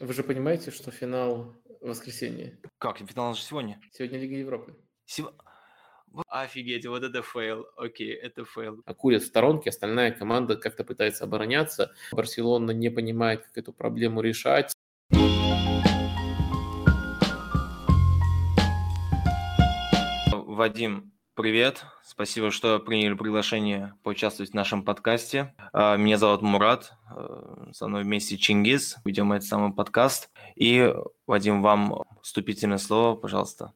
Вы же понимаете, что финал воскресенье? Как? Финал же сегодня? Сегодня Лига Европы. Сего... Офигеть, вот это фейл. Окей, это фейл. Акулят в сторонке, остальная команда как-то пытается обороняться. Барселона не понимает, как эту проблему решать. Вадим, привет. Спасибо, что приняли приглашение поучаствовать в нашем подкасте. А, меня зовут Мурат, э, со мной вместе Чингис. Ведем этот самый подкаст. И, Вадим, вам вступительное слово, пожалуйста.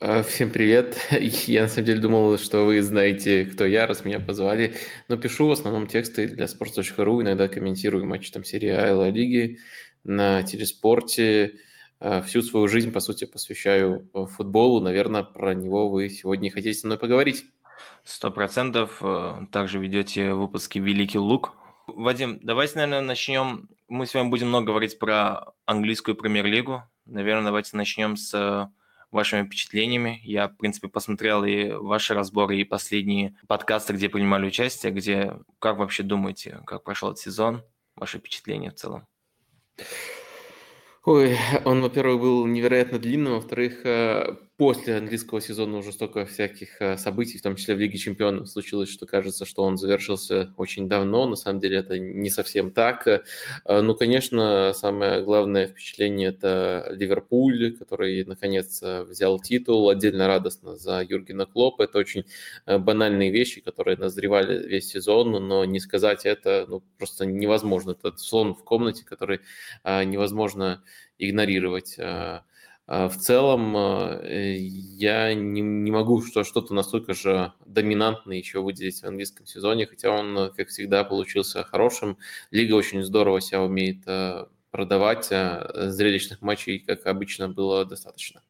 А, всем привет. Я на самом деле думал, что вы знаете, кто я, раз меня позвали. Но пишу в основном тексты для sports.ru, иногда комментирую матчи там серии А Лиги на телеспорте. А, всю свою жизнь, по сути, посвящаю э, футболу. Наверное, про него вы сегодня хотите со мной поговорить. Сто процентов. Э, также ведете выпуски «Великий лук». Вадим, давайте, наверное, начнем. Мы с вами будем много говорить про английскую премьер-лигу. Наверное, давайте начнем с вашими впечатлениями. Я, в принципе, посмотрел и ваши разборы, и последние подкасты, где принимали участие, где как вообще думаете, как прошел этот сезон, ваши впечатления в целом? Ой, он, во-первых, был невероятно длинным, во-вторых, э, после английского сезона уже столько всяких э, событий, в том числе в Лиге Чемпионов, случилось, что кажется, что он завершился очень давно. На самом деле это не совсем так. Э, ну, конечно, самое главное впечатление – это Ливерпуль, который, наконец, взял титул. Отдельно радостно за Юргена Клопа. Это очень банальные вещи, которые назревали весь сезон, но не сказать это ну, просто невозможно. Это слон в комнате, который невозможно игнорировать. А, а в целом э, я не, не могу что, что-то настолько же доминантное еще выделить в английском сезоне, хотя он, как всегда, получился хорошим. Лига очень здорово себя умеет э, продавать, а зрелищных матчей, как обычно, было достаточно.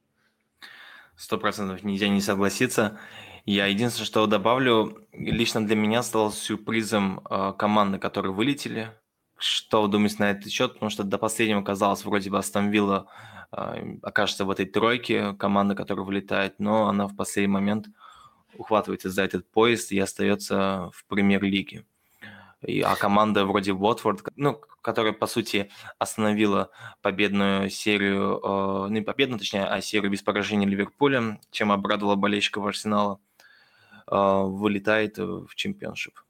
Сто процентов нельзя не согласиться. Я единственное, что добавлю, лично для меня стал сюрпризом э, команды, которые вылетели что вы думаете на этот счет? Потому что до последнего казалось, вроде бы Астон Вилла э, окажется в этой тройке, команда, которая вылетает, но она в последний момент ухватывается за этот поезд и остается в премьер-лиге. И, а команда вроде Уотфорд, ну, которая, по сути, остановила победную серию, э, не победную, точнее, а серию без поражения Ливерпуля, чем обрадовала болельщиков Арсенала, э, вылетает в чемпионшип.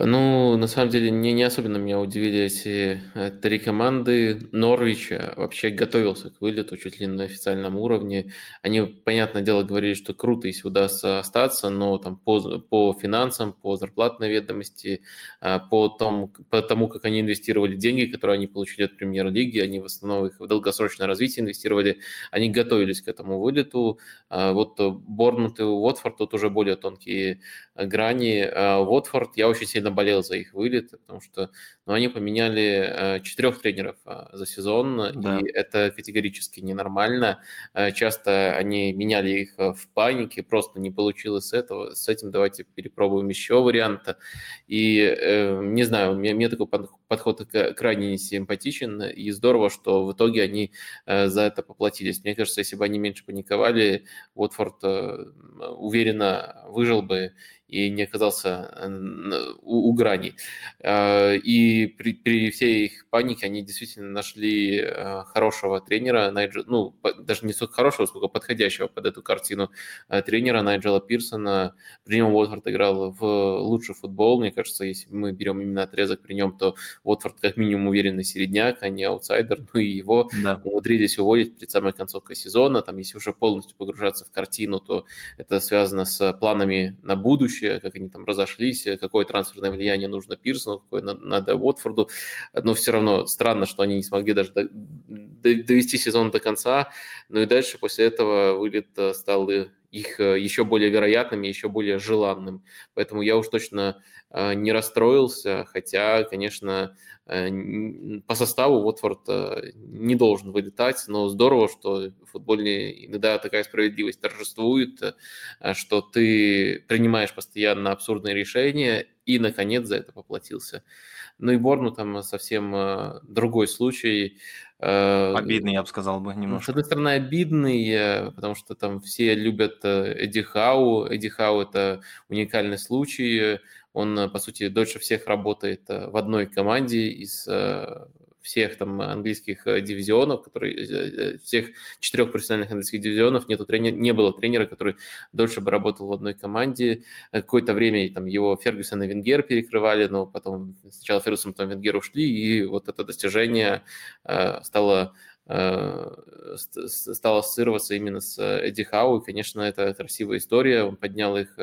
Ну, на самом деле, не, не особенно меня удивили эти э, три команды. Норвич вообще готовился к вылету чуть ли не на официальном уровне. Они, понятное дело, говорили, что круто, если удастся остаться, но там по, по финансам, по зарплатной ведомости, а, по тому, по тому, как они инвестировали деньги, которые они получили от премьер-лиги, они в основном их в долгосрочное развитие инвестировали, они готовились к этому вылету. Вот Борнмут и Уотфорд тут уже более тонкие грани. Уотфорд, я очень сильно болел за их вылет, потому что ну, они поменяли э, четырех тренеров э, за сезон, да. и это категорически ненормально. Э, часто они меняли их в панике, просто не получилось с этого, с этим давайте перепробуем еще варианта. И не знаю, мне, мне такой подход крайне не симпатичен, и здорово, что в итоге они за это поплатились. Мне кажется, если бы они меньше паниковали, Уотфорд уверенно выжил бы и не оказался у, у грани. А, и при, при всей их панике они действительно нашли хорошего тренера, Найджел, ну, даже не столько хорошего, сколько подходящего под эту картину тренера Найджела Пирсона. При нем Уотфорд играл в лучший футбол. Мне кажется, если мы берем именно отрезок при нем, то Уотфорд как минимум уверенный середняк, а не аутсайдер. Ну и его да. умудрились уволить перед самой концовкой сезона. Там, если уже полностью погружаться в картину, то это связано с планами на будущее будущее, как они там разошлись, э, какое трансферное влияние нужно Пирсону, какое надо Уотфорду. Но все равно странно, что они не смогли даже довести сезон до конца. Ну и дальше после этого вылет э, стал их э, еще более вероятным и еще более желанным. Поэтому я уж точно не расстроился, хотя, конечно, Э, по составу Уотфорд э, не должен вылетать, но здорово, что в футболе иногда такая справедливость торжествует, э, что ты принимаешь постоянно абсурдные решения и, наконец, за это поплатился. Ну и Борну там совсем другой случай. Обидный, я бы сказал бы, немножко. С одной стороны, обидный, потому что там все любят Эдди Хау. Эдди Хау – это уникальный случай. Он, по сути, дольше всех работает в одной команде из всех там английских дивизионов, которые, всех четырех профессиональных английских дивизионов нету тренера, не было тренера, который дольше бы работал в одной команде. Какое-то время там его Фергюсон и Венгер перекрывали, но потом сначала Фергюсон, потом Венгер ушли, и вот это достижение стало стало ассоциироваться именно с Эдди Хау. И, конечно, это красивая история. Он поднял их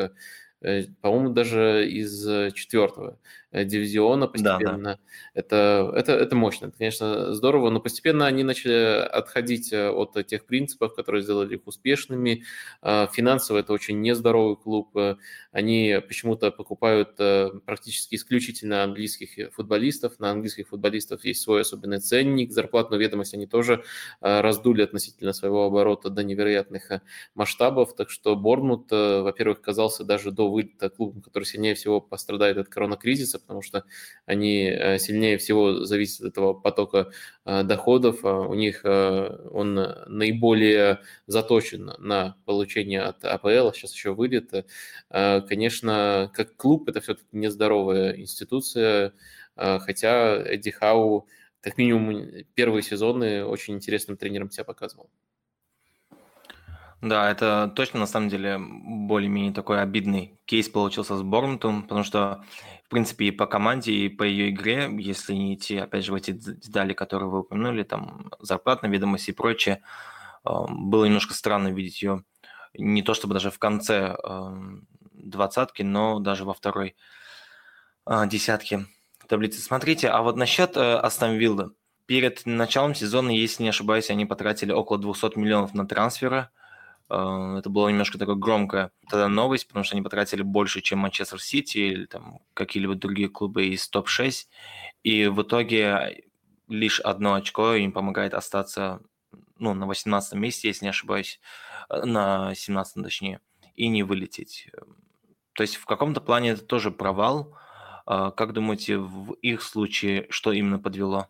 Э, по-моему, даже из э, четвертого э, дивизиона постепенно. Да, да. Это, это, это мощно, это, конечно, здорово, но постепенно они начали отходить от тех принципов, которые сделали их успешными. Финансово это очень нездоровый клуб. Они почему-то покупают практически исключительно английских футболистов. На английских футболистов есть свой особенный ценник. Зарплатную ведомость они тоже раздули относительно своего оборота до невероятных масштабов. Так что Борнмут, во-первых, казался даже до вылета клубом, который сильнее всего пострадает от коронакризиса, потому что они э, сильнее всего зависят от этого потока э, доходов. А у них э, он наиболее заточен на получение от АПЛ, сейчас еще вылет. Конечно, как клуб это все-таки нездоровая институция, хотя Эдди Хау как минимум первые сезоны очень интересным тренером себя показывал. Да, это точно на самом деле более-менее такой обидный кейс получился с Борнмутом, потому что, в принципе, и по команде, и по ее игре, если не идти, опять же, в эти детали, которые вы упомянули, там, зарплатная ведомость и прочее, а, было немножко странно видеть ее не то чтобы даже в конце двадцатки, но даже во второй а, десятке таблицы. Смотрите, а вот насчет э, Астон Виллы. Перед началом сезона, если не ошибаюсь, они потратили около 200 миллионов на трансферы – Э, это была немножко такая громкая тогда новость, потому что они потратили больше, чем Манчестер Сити или там какие-либо другие клубы из топ-6. И в итоге лишь одно очко им помогает остаться ну, на 18 месте, если не ошибаюсь, э, на 17 точнее, и не вылететь. То есть в каком-то плане это тоже провал. Э, как думаете, в их случае что именно подвело?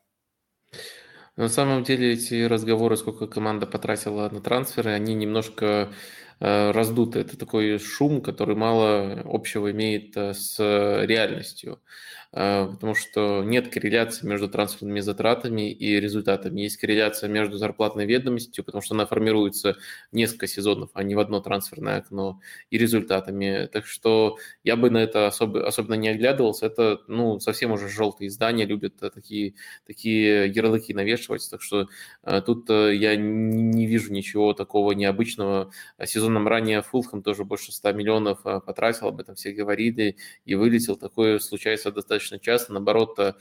На самом деле эти разговоры, сколько команда потратила на трансферы, они немножко э, раздуты. Это такой шум, который мало общего имеет э, с реальностью. А, потому что нет корреляции между трансферными затратами и результатами. Есть корреляция между зарплатной ведомостью, потому что она формируется несколько сезонов, а не в одно трансферное окно, и результатами. Так что я бы на это особо, особенно не оглядывался. Это ну, совсем уже желтые издания любят такие, такие ярлыки навешивать. Так что а, тут э, я не вижу ничего такого необычного. Сезоном ранее Фулхэм тоже больше 100 миллионов потратил, об этом все говорили, и вылетел. Такое случается достаточно достаточно часто. Наоборот, э,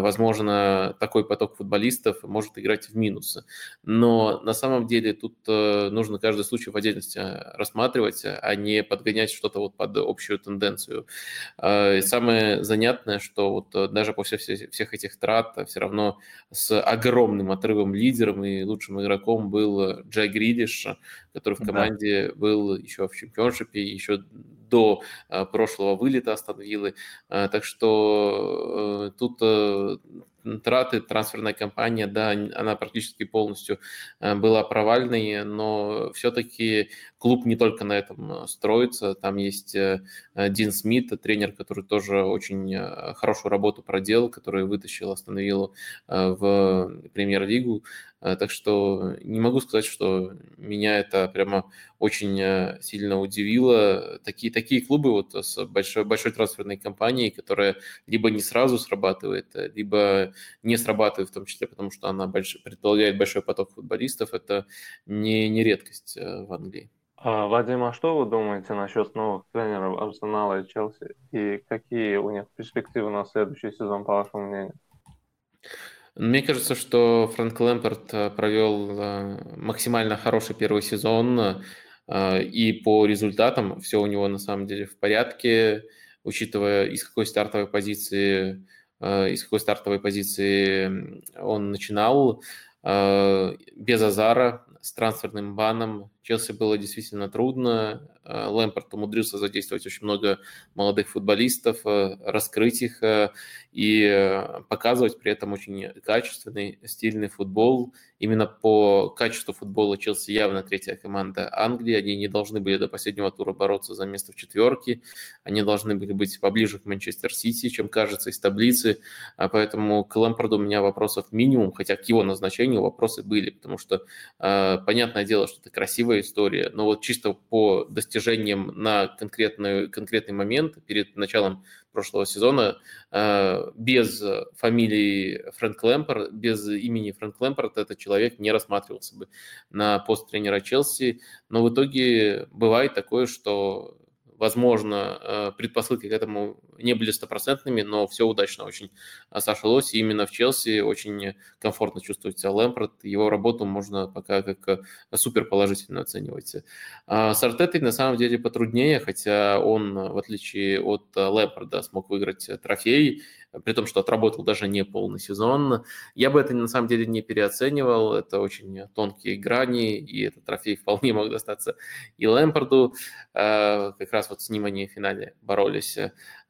возможно, такой поток футболистов может играть в минусы. Но на самом деле тут э, нужно каждый случай в отдельности э, рассматривать, а не подгонять что-то вот под общую тенденцию. И самое занятное, что вот даже после всех этих трат все равно с огромным отрывом лидером и лучшим игроком был Джай Гридиш, который в команде да. был еще в чемпионшипе, еще до прошлого вылета остановили. Так что э, тут э, траты, трансферная кампания, да, она практически полностью э, была провальной, но все-таки клуб не только на этом строится. Там есть Дин Смит, тренер, который тоже очень хорошую работу проделал, который вытащил, остановил в премьер-лигу. Э, так что не могу сказать, что меня это прямо очень э, сильно удивило. Такие, такие клубы вот с большой, большой трансферной компанией, которая либо не сразу срабатывает, э, либо не срабатывает в том числе, потому что она больш, предполагает большой поток футболистов, это не, не редкость в Англии. А, Вадим, а что вы думаете насчет новых тренеров Арсенала и Челси? И какие у них перспективы на следующий сезон, по вашему мнению? Мне кажется, что Фрэнк Лэмпорт э, провел э, максимально хороший первый сезон, э, и по результатам все у него на самом деле в порядке, учитывая из какой стартовой позиции, из какой стартовой позиции он начинал, без Азара, с трансферным баном, Челси было действительно трудно. Э, Лэмпорт умудрился задействовать очень много молодых футболистов, э, раскрыть их и показывать при этом очень качественный, стильный футбол. Именно по качеству футбола Челси явно третья команда Англии. Они не должны были до последнего тура бороться за место в четверке. Они должны были быть поближе к Манчестер Сити, чем кажется из таблицы. А поэтому к Лэмпорду у меня вопросов минимум, хотя к его назначению вопросы были, потому что понятное дело, что это красивая история, но вот чисто по достижениям на конкретный, конкретный момент перед началом прошлого сезона э, без фамилии Фрэнк Лэмпорт, без имени Фрэнк Лэмпорт этот человек не рассматривался бы на пост тренера Челси. Но в итоге бывает такое, что Возможно, э, предпосылки к этому не были стопроцентными, но все удачно очень э, сошлось. И именно в Челси очень комфортно чувствует себя Лэмпорт. Его работу можно пока как э, супер положительно оценивать. А с Артетой на самом деле потруднее, хотя он, в отличие от Лэмпорда, смог выиграть трофей при том, что отработал даже не полный сезон. Я бы это на самом деле не переоценивал, это очень тонкие грани, и этот трофей вполне мог достаться и Лэмпорду, э, как раз вот с ним они в финале боролись.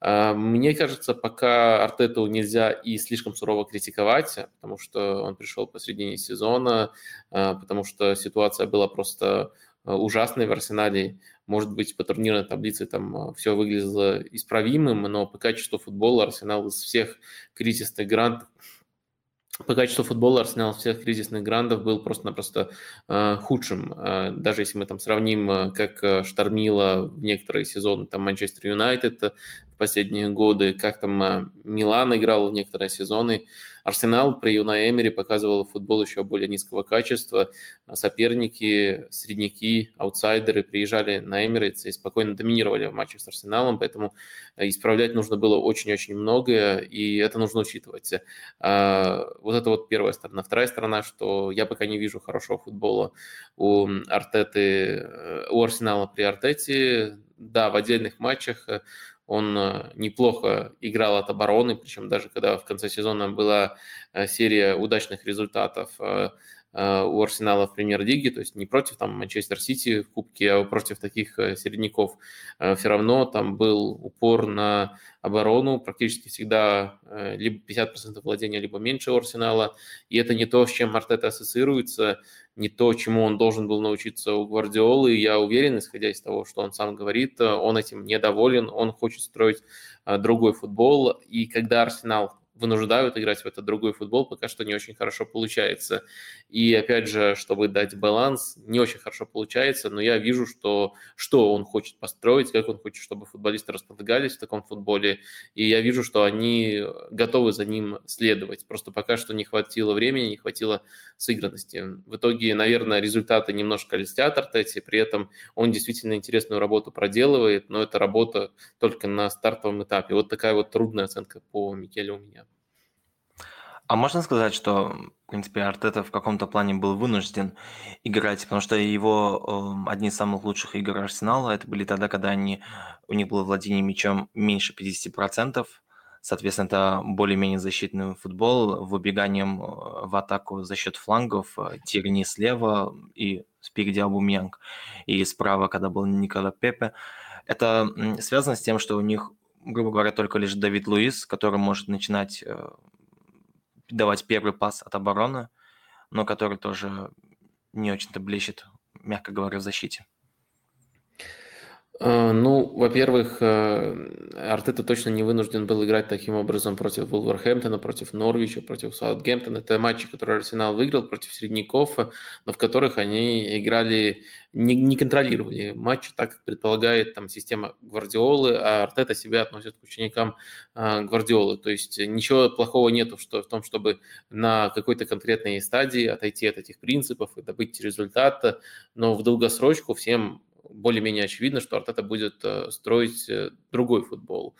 Э, мне кажется, пока Артету нельзя и слишком сурово критиковать, потому что он пришел посредине сезона, э, потому что ситуация была просто ужасной в Арсенале. Может быть, по турнирной таблице там а, все выглядело исправимым, но по качеству футбола Арсенал из всех кризисных грантов по качеству футбола Арсенал всех кризисных грандов был просто-напросто э, худшим. Э, даже если мы там сравним, э, как штормило в некоторые сезоны там Манчестер Юнайтед последние годы, как там э, Милан играл в некоторые сезоны, Арсенал при Юна Эмери показывал футбол еще более низкого качества. Соперники, средняки, аутсайдеры приезжали на Эмирейтс и спокойно доминировали в матчах с Арсеналом, поэтому э, исправлять нужно было очень-очень многое, и это нужно учитывать. А, вот это вот первая сторона. Вторая сторона, что я пока не вижу хорошего футбола у Артеты, э, у Арсенала при Артете. Да, в отдельных матчах э, он э, неплохо играл от обороны, причем даже когда в конце сезона была э, серия удачных результатов э, у Арсенала в премьер-лиге, то есть не против там Манчестер Сити в Кубке, а против таких середняков. Все равно там был упор на оборону, практически всегда либо 50% владения, либо меньше у Арсенала, и это не то, с чем Артета ассоциируется, не то, чему он должен был научиться у Гвардиолы. Я уверен, исходя из того, что он сам говорит, он этим недоволен, он хочет строить другой футбол. И когда Арсенал вынуждают играть в этот другой футбол, пока что не очень хорошо получается. И опять же, чтобы дать баланс, не очень хорошо получается, но я вижу, что, что он хочет построить, как он хочет, чтобы футболисты располагались в таком футболе, и я вижу, что они готовы за ним следовать. Просто пока что не хватило времени, не хватило сыгранности. В итоге, наверное, результаты немножко льстят Артете, при этом он действительно интересную работу проделывает, но это работа только на стартовом этапе. Вот такая вот трудная оценка по Микеле у меня. А можно сказать, что, в принципе, Артета в каком-то плане был вынужден играть, потому что его э, одни из самых лучших игр Арсенала это были тогда, когда они, у них было владение мячом меньше 50%, соответственно, это более-менее защитный футбол, выбеганием э, в атаку за счет флангов, э, Тирни слева и спереди Абумьянг, и справа, когда был Никола Пепе. Это связано с тем, что у них грубо говоря, только лишь Давид Луис, который может начинать э, давать первый пас от обороны, но который тоже не очень-то блещет, мягко говоря, в защите. Э, ну, во-первых, э, Артета точно не вынужден был играть таким образом против Вулверхэмптона, против Норвича, против Саутгемптона. Это матчи, которые Арсенал выиграл против средняков, но в которых они играли, не, не контролировали матч, так как предполагает там система Гвардиолы, а Артета себя относит к ученикам э, Гвардиолы. То есть ничего плохого нету что, в том, чтобы на какой-то конкретной стадии отойти от этих принципов и добыть результат, но в долгосрочку всем более-менее очевидно, что Артета будет э, строить э, другой футбол.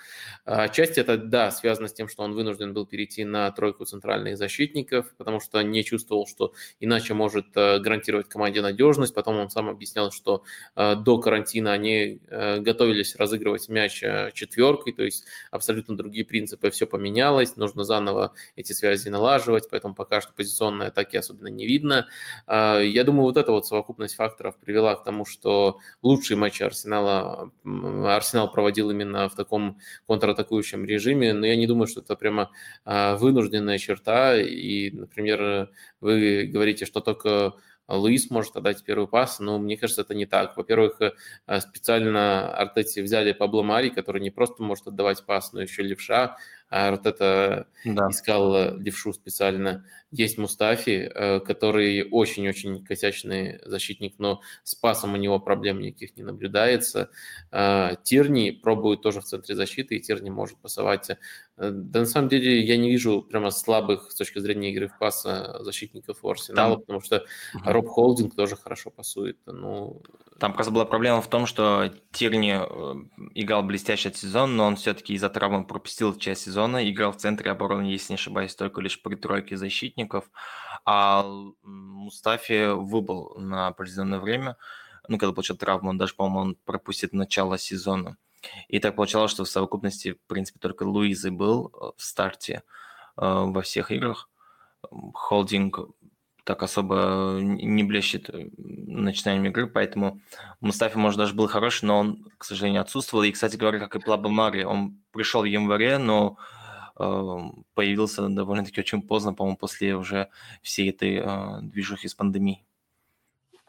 Отчасти это, да, связано с тем, что он вынужден был перейти на тройку центральных защитников, потому что не чувствовал, что иначе может гарантировать команде надежность. Потом он сам объяснял, что до карантина они готовились разыгрывать мяч четверкой, то есть абсолютно другие принципы, все поменялось, нужно заново эти связи налаживать, поэтому пока что позиционной атаки особенно не видно. Я думаю, вот эта вот совокупность факторов привела к тому, что лучшие матчи Арсенала Арсенал проводил именно в таком контратакующем режиме, но я не думаю, что это прямо а, вынужденная черта. И, например, вы говорите, что только Луис может отдать первый пас, но мне кажется, это не так. Во-первых, э, специально Артети взяли Пабло Мари, который не просто может отдавать пас, но еще левша, а Артета да. искал э, левшу специально. Есть Мустафи, э, который очень-очень косячный защитник, но с пасом у него проблем никаких не наблюдается. Тирни пробует тоже в центре защиты, и Тирни может пасовать. Да на самом деле я не вижу прямо слабых с точки зрения игры в паса защитников у Арсенала, Там... потому что Роб Холдинг тоже хорошо пасует. Ну... Там просто была проблема в том, что Тирни э, играл блестящий сезон, но он все-таки из-за травмы пропустил часть сезона, играл в центре обороны, если не ошибаюсь, только лишь при тройке защитников, а Мустафи выбыл на определенное время, ну, когда получил травму, он даже, по-моему, он пропустит начало сезона. И так получалось, что в совокупности, в принципе, только Луизы был э, в старте во всех играх. Холдинг так особо не блещет э, начинанием игры, поэтому Мустафи, может, даже был хороший, но он, к сожалению, отсутствовал. И, кстати говоря, как и Плаба Мари, он пришел в январе, но э, появился довольно-таки очень поздно, по-моему, после уже всей этой э, движухи с пандемией.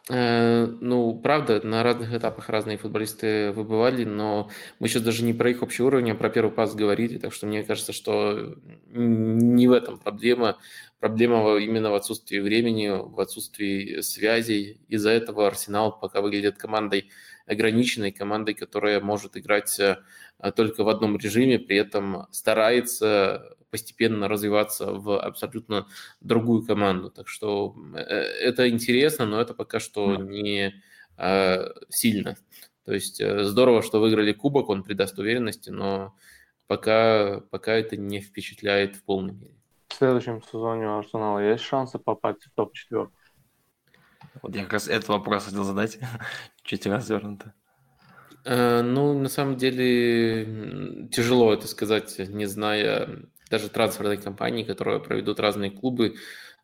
Э, ну, правда, на разных этапах разные футболисты выбывали, но мы сейчас даже не про их общий уровень, а про первый пас говорили, так что мне кажется, что не в этом проблема. Проблема именно в отсутствии времени, в отсутствии связей. Из-за этого Арсенал пока выглядит командой ограниченной, командой, которая может играть э, только в одном режиме, при этом старается постепенно развиваться в абсолютно другую команду. Так что э, это интересно, но это пока что не э, сильно. То есть э, здорово, что выиграли кубок, он придаст уверенности, но пока, пока это не впечатляет в полной мере. В следующем сезоне у Арсенала есть шансы попасть в топ-4? Вот я как раз этот вопрос хотел задать, чуть развернуто. Ну, на самом деле, тяжело это сказать, не зная даже трансферной кампании, которые проведут разные клубы.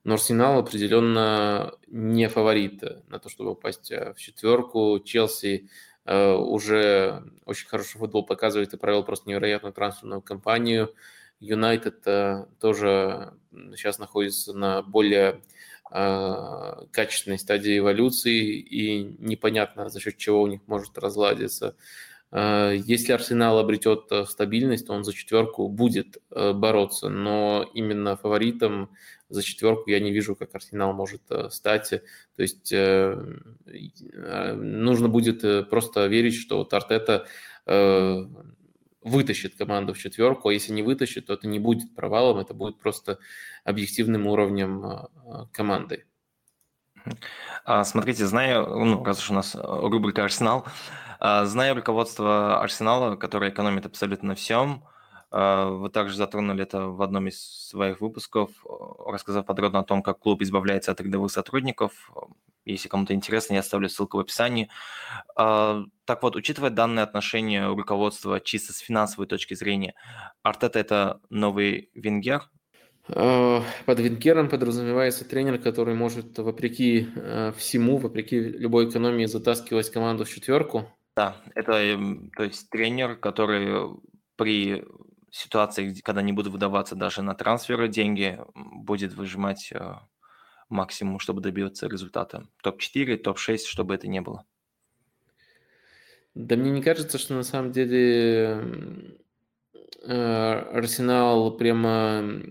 Но Арсенал определенно не фаворит на то, чтобы попасть э, в четверку. Челси э, уже очень хороший футбол показывает и провел просто невероятную трансферную кампанию. Юнайтед э, тоже сейчас находится на более качественной стадии эволюции, и непонятно, за счет чего у них может разладиться Э, если Арсенал обретет э, стабильность, то он за четверку будет э, бороться, но именно фаворитом за четверку я не вижу, как Арсенал может стать. То есть нужно будет просто верить, что вот Артета вытащит команду в четверку, а если не вытащит, то это не будет провалом, это будет просто объективным уровнем команды. А, смотрите, знаю, ну, раз уж у нас рубрика «Арсенал», а, зная руководство Арсенала, которое экономит абсолютно всем, а, вы также затронули это в одном из своих выпусков, рассказав подробно о том, как клуб избавляется от рядовых сотрудников. Если кому-то интересно, я оставлю ссылку в описании. А, так вот, учитывая данное отношение руководства чисто с финансовой точки зрения, Артета – это новый Венгер? Под Венгером подразумевается тренер, который может, вопреки всему, вопреки любой экономии, затаскивать команду в четверку, да, это, эм, то есть тренер, который при ситуации, когда не будут выдаваться даже на трансферы деньги, будет выжимать э, максимум, чтобы добиться результата. Топ-4, топ-6, чтобы это не было. Да мне не кажется, что на самом деле э, Арсенал прямо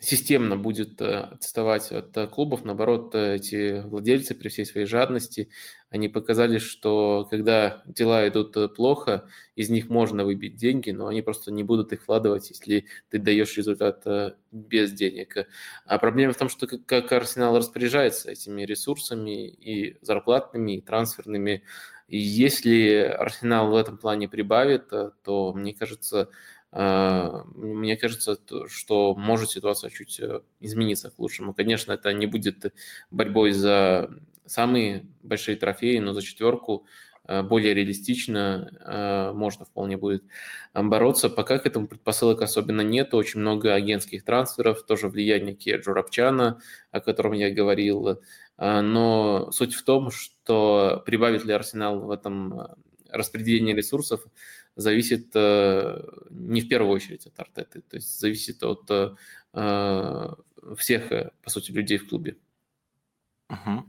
системно будет э, отставать от э, клубов. Наоборот, э, эти владельцы при всей своей жадности, они показали, что когда дела идут плохо, из них можно выбить деньги, но они просто не будут их вкладывать, если ты даешь результат без денег. А проблема в том, что как Арсенал распоряжается этими ресурсами и зарплатными, и трансферными, И если Арсенал в этом плане прибавит, то, мне кажется, мне кажется, что может ситуация чуть измениться к лучшему. Конечно, это не будет борьбой за самые большие трофеи, но за четверку Э, более реалистично, э, можно вполне будет э, бороться. Пока к этому предпосылок особенно нет, очень много агентских трансферов, тоже влияние Кеджу Рапчана, о котором я говорил. Но суть в том, что прибавит ли Арсенал в этом распределении ресурсов, зависит не в первую очередь от Артеты, то есть зависит от всех, по сути, людей в клубе. Угу.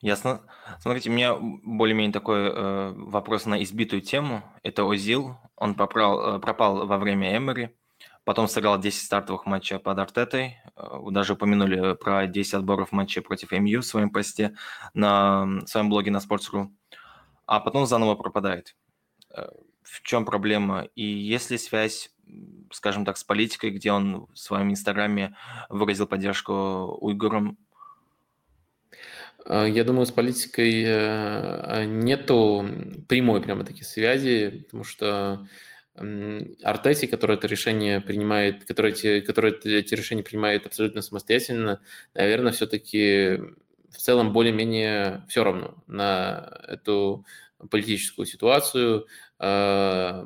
Ясно. Смотрите, у меня более-менее такой э, вопрос на избитую тему. Это Озил. Он попрал, э, пропал во время Эмери. Потом сыграл 10 стартовых матчей под Артетой. Э, даже упомянули про 10 отборов матчей против МЮ в своем посте на своем блоге на Sports.ru. А потом заново пропадает. В чем проблема? И есть ли связь, скажем так, с политикой, где он в своем инстаграме выразил поддержку уйгурам а, я думаю, с политикой э, нету прямой прямо таки связи, потому что Артеси, который это решение принимает, который эти, который эти решения принимает абсолютно самостоятельно, наверное, все-таки в целом более-менее все равно на эту политическую ситуацию. А,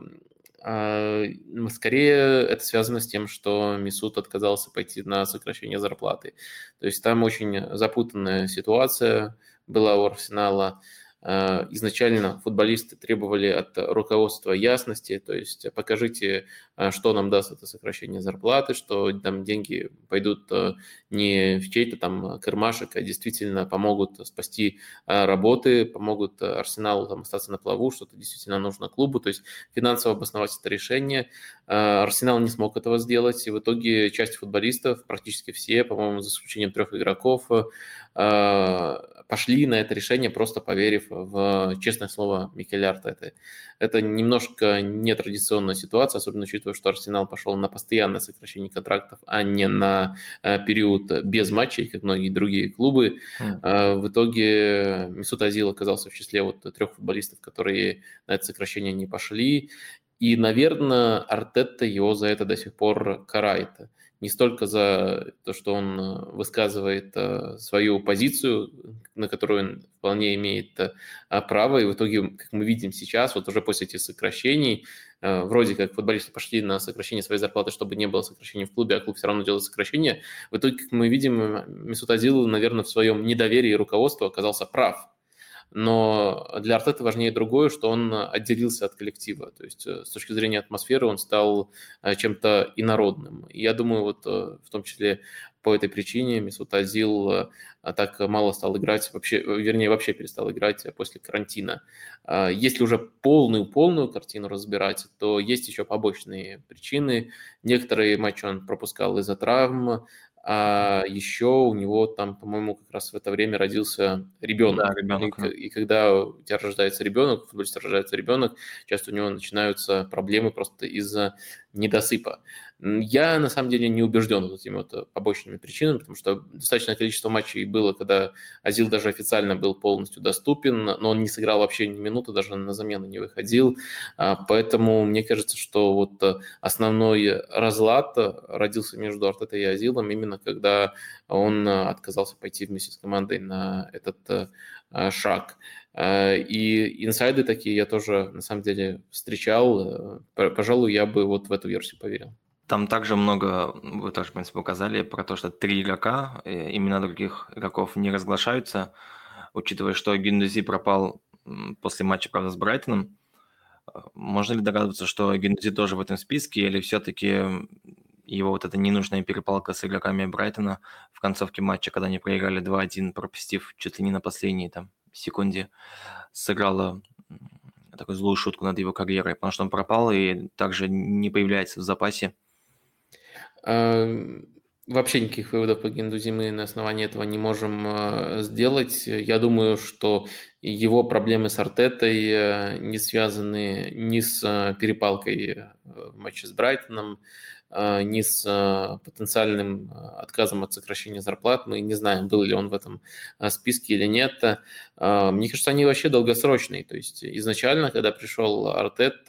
а, скорее, это связано с тем, что Мисут отказался пойти на сокращение зарплаты. То есть там очень запутанная ситуация была у Арсенала. Э, изначально футболисты требовали от руководства ясности, то есть покажите, э, что нам даст это сокращение зарплаты, что там деньги пойдут э, не в чей-то там кармашек, а действительно помогут спасти работы, помогут Арсеналу там остаться на плаву, что-то действительно нужно клубу, то есть финансово обосновать это решение. Арсенал не смог этого сделать, и в итоге часть футболистов, практически все, по-моему, за исключением трех игроков, пошли на это решение, просто поверив в честное слово Микеля Артета. Это немножко нетрадиционная ситуация, особенно учитывая, что Арсенал пошел на постоянное сокращение контрактов, а не на э, период без матчей, как многие другие клубы. Mm. В итоге Мисут Азил оказался в числе вот трех футболистов, которые на это сокращение не пошли. И, наверное, Артетта его за это до сих пор карает не столько за то, что он э, высказывает э, свою позицию, на которую он вполне имеет э, право, и в итоге, как мы видим сейчас, вот уже после этих сокращений, вроде как футболисты пошли на сокращение своей зарплаты, чтобы не было сокращения в клубе, а клуб все равно делает сокращение. В итоге, как мы видим, Месут Азил, наверное, в своем недоверии руководства оказался прав но для Артета важнее другое, что он отделился от коллектива. То есть э, с точки зрения атмосферы он стал э, чем-то инородным. Я думаю, вот э, в том числе по этой причине Месут Азил так мало стал играть, вообще, вернее, вообще перестал играть после карантина. Если уже полную-полную картину разбирать, то есть еще побочные причины. Некоторые матчи он пропускал из-за травм, а еще у него там, по-моему, как раз в это время родился ребенок. Да, ребенок. И, и когда у тебя рождается ребенок, у футболиста рождается ребенок, часто у него начинаются проблемы просто из-за недосыпа. Я на самом деле не убежден вот этими вот побочными причинами, потому что достаточное количество матчей было, когда Азил даже официально был полностью доступен, но он не сыграл вообще ни минуты, даже на замену не выходил. А, поэтому мне кажется, что вот основной разлад родился между Артетой и Азилом именно когда он отказался пойти вместе с командой на этот шаг. И инсайды такие я тоже, на самом деле, встречал. Пожалуй, я бы вот в эту версию поверил. Там также много, вы тоже, в принципе, показали про то, что три игрока, э, имена других игроков не разглашаются, учитывая, что Гендузи пропал после матча, правда, с Брайтоном. Э, можно ли догадываться, что Гендузи тоже в этом списке, или все-таки его вот эта ненужная перепалка с игроками Брайтона в концовке матча, когда они проиграли 2-1, пропустив чуть ли не на последней там секунде, сыграла такую злую шутку над его карьерой, потому что он пропал и также не появляется в запасе Вообще никаких выводов по Гендузи мы на основании этого не можем а, сделать. Я думаю, что его проблемы с Артетой э, не связаны ни с а, перепалкой э, в матче с Брайтоном, ни с потенциальным отказом от сокращения зарплат. Мы не знаем, был ли он в этом списке или нет. Мне кажется, они вообще долгосрочные. То есть изначально, когда пришел Артет,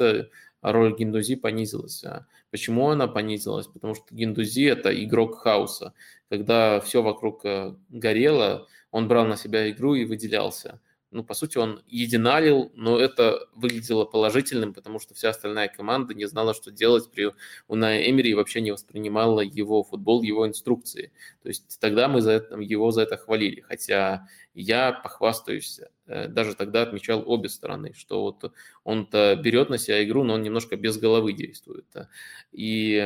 роль Гиндузи понизилась. Почему она понизилась? Потому что Гиндузи – это игрок хаоса. Когда все вокруг горело, он брал на себя игру и выделялся ну, по сути, он единалил, но это выглядело положительным, потому что вся остальная команда не знала, что делать при Унае Эмери и вообще не воспринимала его футбол, его инструкции. То есть тогда мы за это, его за это хвалили, хотя я похвастаюсь, э, даже тогда отмечал обе стороны, что вот он-то берет на себя игру, но он немножко без головы действует. И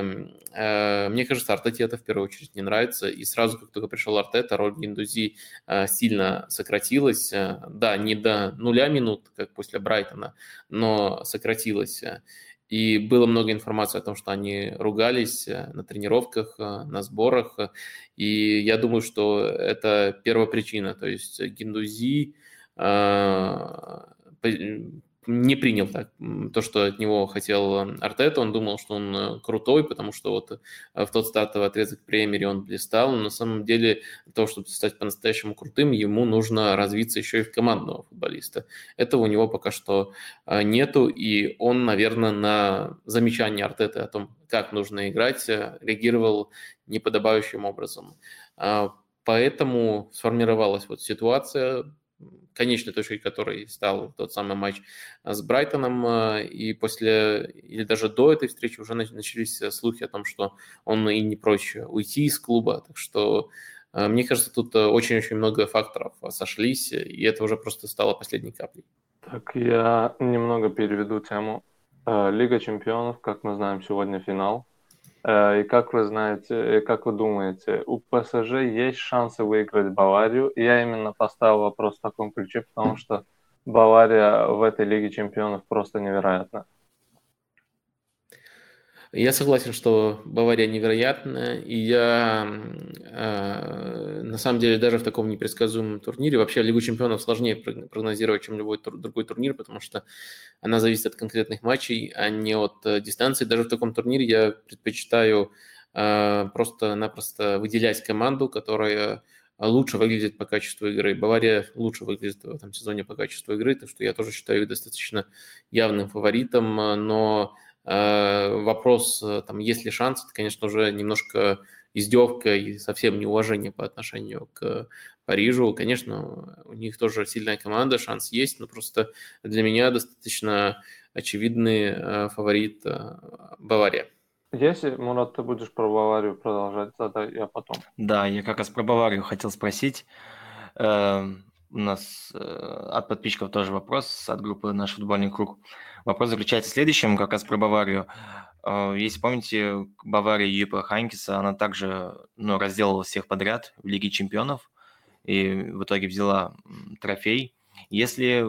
э, мне кажется, Артете это в первую очередь не нравится. И сразу, как только пришел Артета, роль Гиндузи э, сильно сократилась. Э, да, не до нуля минут, как после Брайтона, но сократилась. И было много информации о том, что они ругались э, на тренировках, э, на сборах. И я думаю, что это первая причина. То есть Гиндузи э, не принял так, то, что от него хотел Артета. Он думал, что он э, крутой, потому что вот э, в тот стартовый отрезок премьере он блистал. Но на самом деле, для того, чтобы стать по-настоящему крутым, ему нужно развиться еще и в командного футболиста. Этого у него пока что э, нету, и он, наверное, на замечание Артета о том, как нужно играть, реагировал неподобающим образом. А, поэтому сформировалась вот ситуация, конечной точкой которой стал тот самый матч а, с Брайтоном. А, и после, или даже до этой встречи уже начались э, слухи о том, что он и не прочь уйти из клуба. Так что а, мне кажется, тут очень-очень много факторов сошлись, и это уже просто стало последней каплей. Так, я немного переведу тему. Лига чемпионов, как мы знаем, сегодня финал. Э, и как вы знаете, как вы думаете, у ПСЖ есть шансы выиграть Баварию? Я именно поставил вопрос в таком ключе, потому что Бавария в этой Лиге Чемпионов просто невероятна. Я согласен, что Бавария невероятная, и я э, на самом деле даже в таком непредсказуемом турнире, вообще Лигу чемпионов сложнее прогнозировать, чем любой тур, другой турнир, потому что она зависит от конкретных матчей, а не от э, дистанции. Даже в таком турнире я предпочитаю э, просто-напросто выделять команду, которая лучше выглядит по качеству игры. Бавария лучше выглядит в этом сезоне по качеству игры, так что я тоже считаю их достаточно явным фаворитом, но вопрос, э, там, есть ли шанс, это, конечно, уже немножко издевка и совсем неуважение по отношению к Парижу. Конечно, у них тоже сильная команда, шанс есть, но просто для меня достаточно очевидный э, фаворит Бавария. Если, Мурат, ты будешь про Баварию продолжать, тогда я потом. Да, я как раз про Баварию хотел спросить. Эм, у нас от подписчиков тоже вопрос от группы «Наш футбольный круг». Вопрос заключается в следующем, как раз про Баварию. А, если помните, Бавария Юпа Хайнкиса, она также ну, разделала всех подряд в Лиге чемпионов и в итоге взяла трофей. Если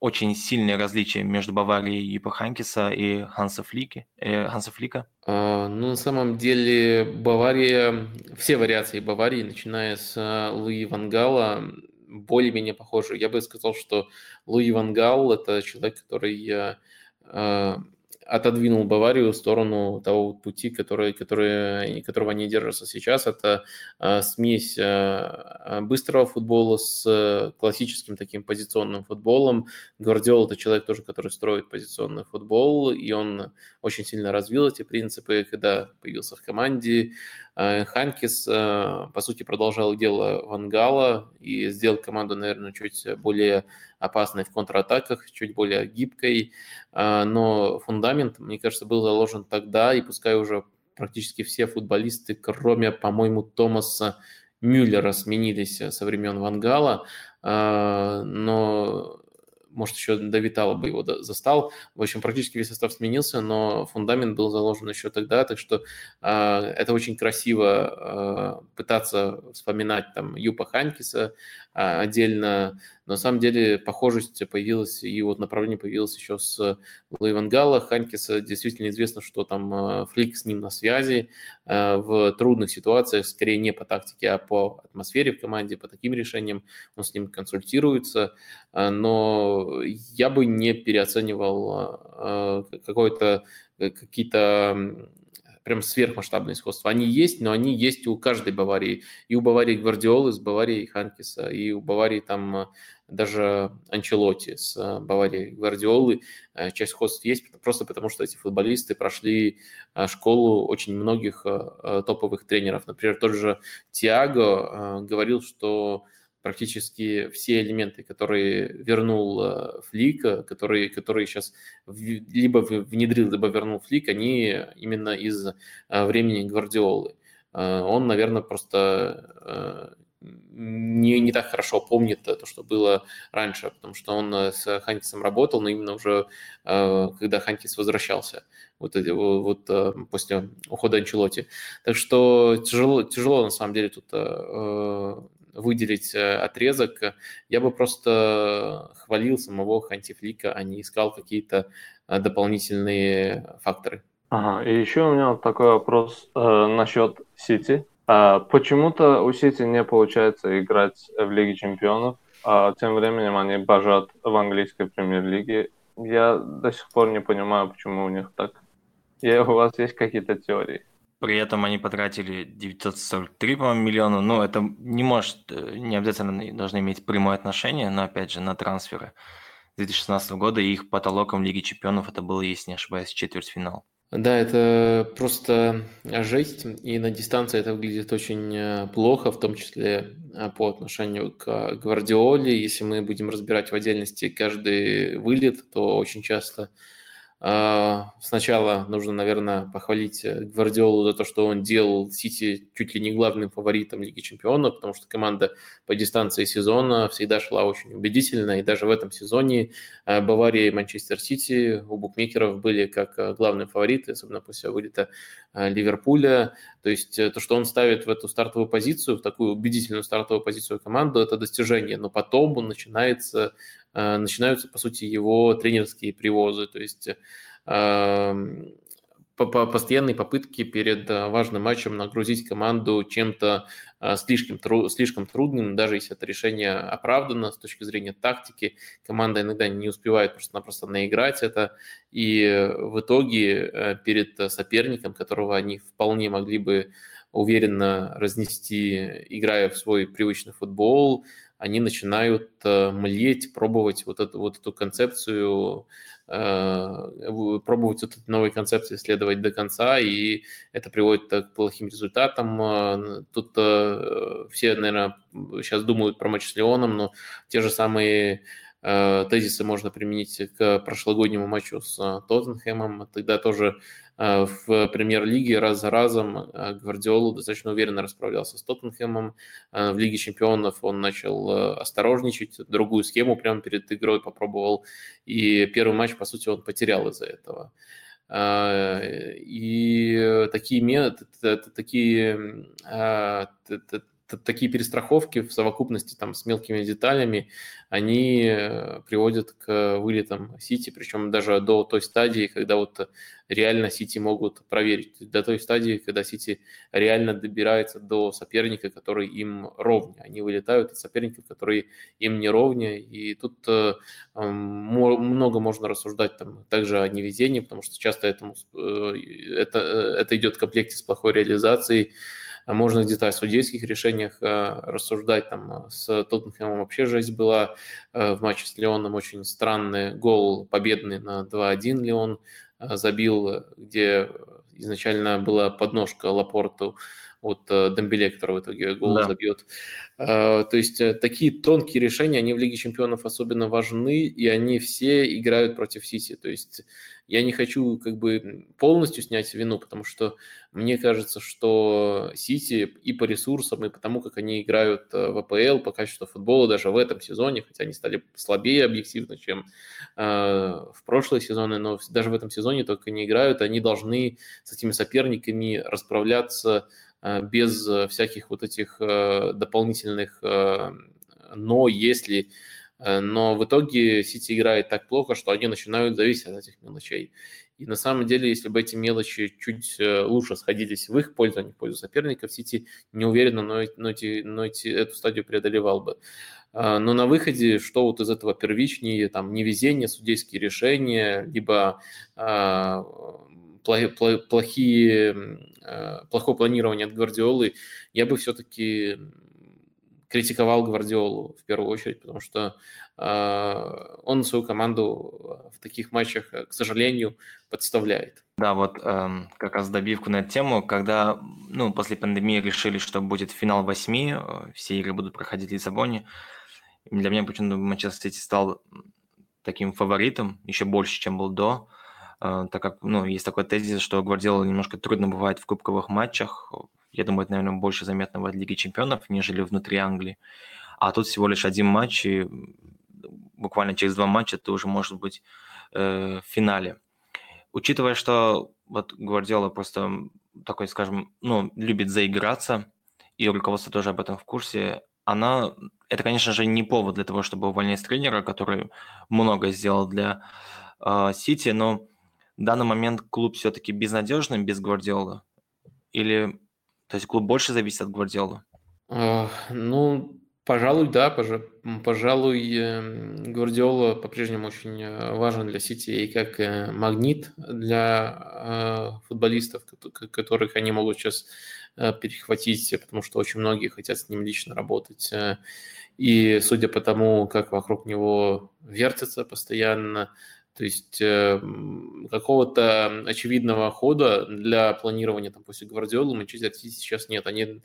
очень сильное различие между Баварией Юпа Хайнкиса и Ханса, Флики, э, Ханса Флика? А, ну, на самом деле, Бавария, все вариации Баварии, начиная с а, Луи Вангала, более-менее похожи. Я бы сказал, что Луи Ван Гал – это человек, который э, отодвинул Баварию в сторону того пути, который, который, которого они держатся сейчас. Это э, смесь э, быстрого футбола с классическим таким позиционным футболом. Гвардиол – это человек тоже, который строит позиционный футбол, и он очень сильно развил эти принципы, когда появился в команде. Э, Ханкис, э, по сути, продолжал дело Вангала и сделал команду, наверное, чуть более опасной в контратаках, чуть более гибкой. Э, но фундамент, мне кажется, был заложен тогда, и пускай уже практически все футболисты, кроме, по-моему, Томаса Мюллера, сменились со времен Вангала, но может, еще Витала бы его застал. В общем, практически весь состав сменился, но фундамент был заложен еще тогда, так что э, это очень красиво э, пытаться вспоминать там Юпа Ханкиса э, отдельно, но на самом деле похожесть появилась, и вот направление появилось еще с Луи Вангала. Ханкиса действительно известно, что там э, Флик с ним на связи в трудных ситуациях, скорее не по тактике, а по атмосфере в команде, по таким решениям. Он с ним консультируется, э, но я бы не переоценивал какой-то какие-то прям сверхмасштабные сходства. Они есть, но они есть у каждой Баварии. И у Баварии Гвардиолы с Баварией Ханкиса, и у Баварии там даже Анчелоти с Баварией Гвардиолы. Часть сходств есть просто потому, что эти футболисты прошли школу очень многих топовых тренеров. Например, тот же Тиаго говорил, что практически все элементы, которые вернул э, Флик, которые, которые сейчас либо внедрил, либо вернул Флик, они именно из э, времени Гвардиолы. Э, он, наверное, просто не, не так хорошо помнит то, что было раньше, потому что он с Хантисом работал, но именно уже когда Хантис возвращался вот, вот после ухода Анчелоти. Так что тяжело, тяжело на самом деле тут выделить э, отрезок, я бы просто хвалил самого Хантифлика, а не искал какие-то э, дополнительные факторы. Ага, и еще у меня вот такой вопрос э, насчет Сити. А, почему-то у Сити не получается играть в Лиге Чемпионов, а тем временем они божат в английской премьер-лиге. Я до сих пор не понимаю, почему у них так. И у вас есть какие-то теории? При этом они потратили 943, по-моему, миллиона. Ну, это не может, э, не обязательно должны иметь прямое отношение, но, опять же, на трансферы 2016 года. И их потолоком Лиги Чемпионов это было, если не ошибаюсь, четвертьфинал. Да, это просто жесть, и на дистанции это выглядит очень э, плохо, в том числе э, по отношению к Гвардиоле. Если мы будем разбирать в отдельности каждый вылет, то очень часто сначала нужно, наверное, похвалить э, Гвардиолу за то, что он делал Сити чуть ли не главным фаворитом Лиги Чемпионов, потому что команда по дистанции сезона всегда шла очень убедительно, и даже в этом сезоне э, Бавария и Манчестер Сити у букмекеров были как э, главные фавориты, особенно после вылета Ливерпуля. То есть то, что он ставит в эту стартовую позицию, в такую убедительную стартовую позицию команду, это достижение, но потом он начинается начинаются, по сути, его тренерские привозы. То есть эм, постоянные попытки перед э, важным матчем нагрузить команду чем-то э, слишком, слишком трудным, даже если это решение оправдано с точки зрения тактики, команда иногда не успевает просто-напросто наиграть это, и в итоге перед соперником, которого они вполне могли бы уверенно разнести, играя в свой привычный футбол, они начинают э, млеть, пробовать вот эту, вот эту концепцию, э, пробовать вот этой новой концепции следовать до конца, и это приводит к плохим результатам. Э, тут все, наверное, сейчас думают про матч с Леоном, но те же самые тезисы можно применить к прошлогоднему матчу с Тоттенхэмом. Тогда тоже в премьер-лиге раз за разом э, Гвардиолу достаточно уверенно расправлялся с Тоттенхэмом. Э, в Лиге чемпионов он начал осторожничать, другую схему прямо перед игрой попробовал, и первый матч, по сути, он потерял из-за этого. И такие, такие такие перестраховки в совокупности там, с мелкими деталями, они э, приводят к вылетам Сити, причем даже до той стадии, когда вот реально Сити могут проверить, до той стадии, когда Сити реально добирается до соперника, который им ровнее. Они вылетают от соперников, которые им не ровнее, и тут э, много можно рассуждать там также о невезении, потому что часто этому, э, это, это идет в комплекте с плохой реализацией, можно где-то о судейских решениях э, рассуждать. Там э, с Тоттенхэмом вообще жесть была. Э, в матче с Леоном очень странный гол победный на 2-1 Леон забил, где изначально была подножка Лапорту от Дембеле, который в итоге гол да. забьет. То есть такие тонкие решения, они в Лиге чемпионов особенно важны, и они все играют против Сити. То есть я не хочу как бы полностью снять вину, потому что мне кажется, что Сити и по ресурсам, и по тому, как они играют э, в АПЛ, по качеству футбола даже в этом сезоне, хотя они стали слабее объективно, чем э, в прошлые сезоны, но даже в этом сезоне только они играют, они должны с этими соперниками расправляться э, без всяких вот этих э, дополнительных э, но, если Э, но в итоге Сити играет так плохо, что они начинают зависеть от этих мелочей. И на самом деле, если бы эти мелочи чуть э, лучше сходились в их пользу, а не в пользу соперников, Сити не уверенно, но, но, эти, но эти, эту стадию преодолевал бы. Но на выходе, что вот из этого первичнее, там, невезение, судейские решения, либо плохие, плохое планирование от Гвардиолы, я бы все-таки критиковал Гвардиолу в первую очередь, потому что э, он свою команду в таких матчах, к сожалению, подставляет. Да, вот э, как раз добивку на эту тему, когда ну, после пандемии решили, что будет финал восьми, э, все игры будут проходить в Лиссабоне, для меня почему-то Манчестер Сити стал таким фаворитом, еще больше, чем был до, э, так как ну, есть такой тезис, что Гвардиола немножко трудно бывает в кубковых матчах, я думаю, это, наверное, больше заметно в Лиге чемпионов, нежели внутри Англии. А тут всего лишь один матч, и буквально через два матча ты уже, может быть, э, в финале. Учитывая, что вот Гвардиола просто такой, скажем, ну, любит заиграться, и руководство тоже об этом в курсе, она, это, конечно же, не повод для того, чтобы увольнять тренера, который много сделал для э, Сити, но в данный момент клуб все-таки безнадежный без Гвардиолы? Или то есть клуб больше зависит от Гвардиолы? Ну, пожалуй, да. Пожалуй, эм, Гвардиола по-прежнему очень э, важен для Сити и как э, магнит для э, футболистов, которых они могут сейчас перехватить, потому что очень многие хотят с ним лично работать. И судя по тому, как вокруг него вертится постоянно, то есть э, какого-то очевидного хода для планирования там, после Гвардиолы Манчестер Сити сейчас нет. Они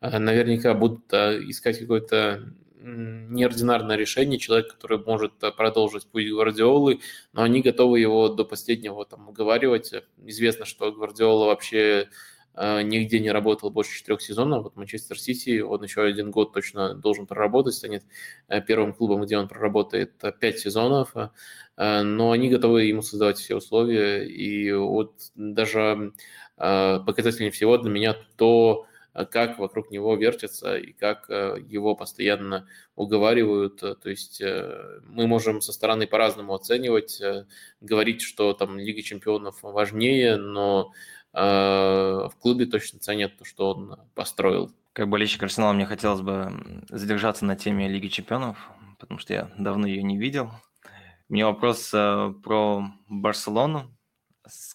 э, наверняка будут э, искать какое-то неординарное решение, человек, который может продолжить путь Гвардиолы, но они готовы его до последнего там уговаривать. Известно, что Гвардиола вообще нигде не работал больше четырех сезонов. Вот Манчестер Сити, он еще один год точно должен проработать, станет первым клубом, где он проработает пять сезонов. Э, но они готовы ему создавать все условия. И вот даже э, показательнее всего для меня то, как вокруг него вертятся и как э, его постоянно уговаривают. То есть мы можем со стороны по-разному оценивать, говорить, что там Лига чемпионов важнее, но в клубе точно ценят то, что он построил. Как болельщик Арсенала мне хотелось бы задержаться на теме Лиги чемпионов, потому что я давно ее не видел. У меня вопрос э, про Барселону,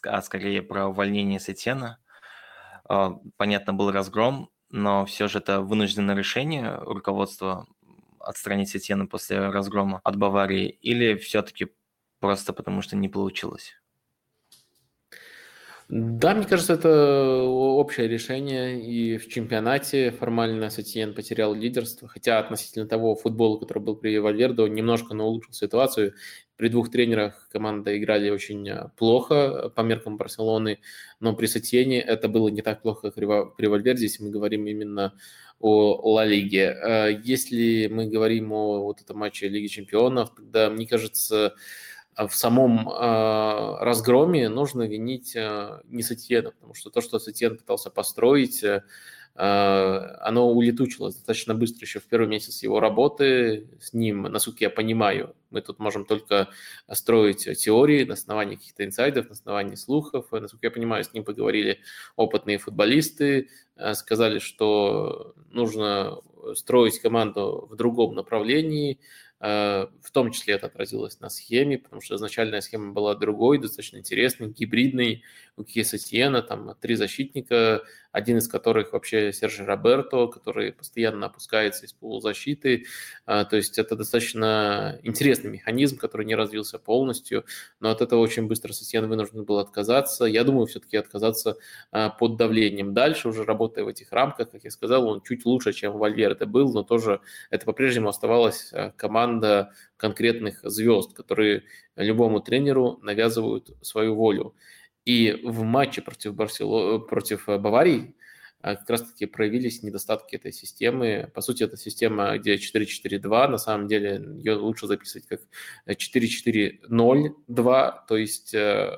а скорее про увольнение Сетена. Э, понятно, был разгром, но все же это вынужденное решение руководства отстранить Сетена после разгрома от Баварии, или все-таки просто потому, что не получилось? Да, мне кажется, это общее решение. И в чемпионате формально Сатьен потерял лидерство. Хотя относительно того футбола, который был при Вальвердо, немножко но улучшил ситуацию. При двух тренерах команда играли очень э, плохо по меркам Барселоны, но при Сатьене это было не так плохо, как при Вальверде, если мы говорим именно о Ла Лиге. Э, если мы говорим о вот этом матче Лиги Чемпионов, тогда, мне кажется, в самом э, разгроме нужно винить э, не Сатьена, потому что то, что Сатьен пытался построить, э, оно улетучилось достаточно быстро еще в первый месяц его работы с ним, насколько я понимаю. Мы тут можем только строить теории на основании каких-то инсайдов, на основании слухов. Насколько я понимаю, с ним поговорили опытные футболисты, э, сказали, что нужно строить команду в другом направлении, в том числе это отразилось на схеме, потому что изначальная схема была другой, достаточно интересной, гибридной. У Киеса Сиена там три защитника, один из которых вообще Сержи Роберто, который постоянно опускается из полузащиты. Э, то есть это достаточно интересный механизм, который не развился полностью, но от этого очень быстро Сосьен вынужден был отказаться. Я думаю, все-таки отказаться э, под давлением. Дальше, уже работая в этих рамках, как я сказал, он чуть лучше, чем Вальверде был, но тоже это по-прежнему оставалась команда команда конкретных звезд, которые любому тренеру навязывают свою волю. И в матче против, Барсело... против Баварии а, как раз-таки проявились недостатки этой системы. По сути, это система, где 4-4-2, на самом деле ее лучше записывать как 4-4-0-2, то есть э,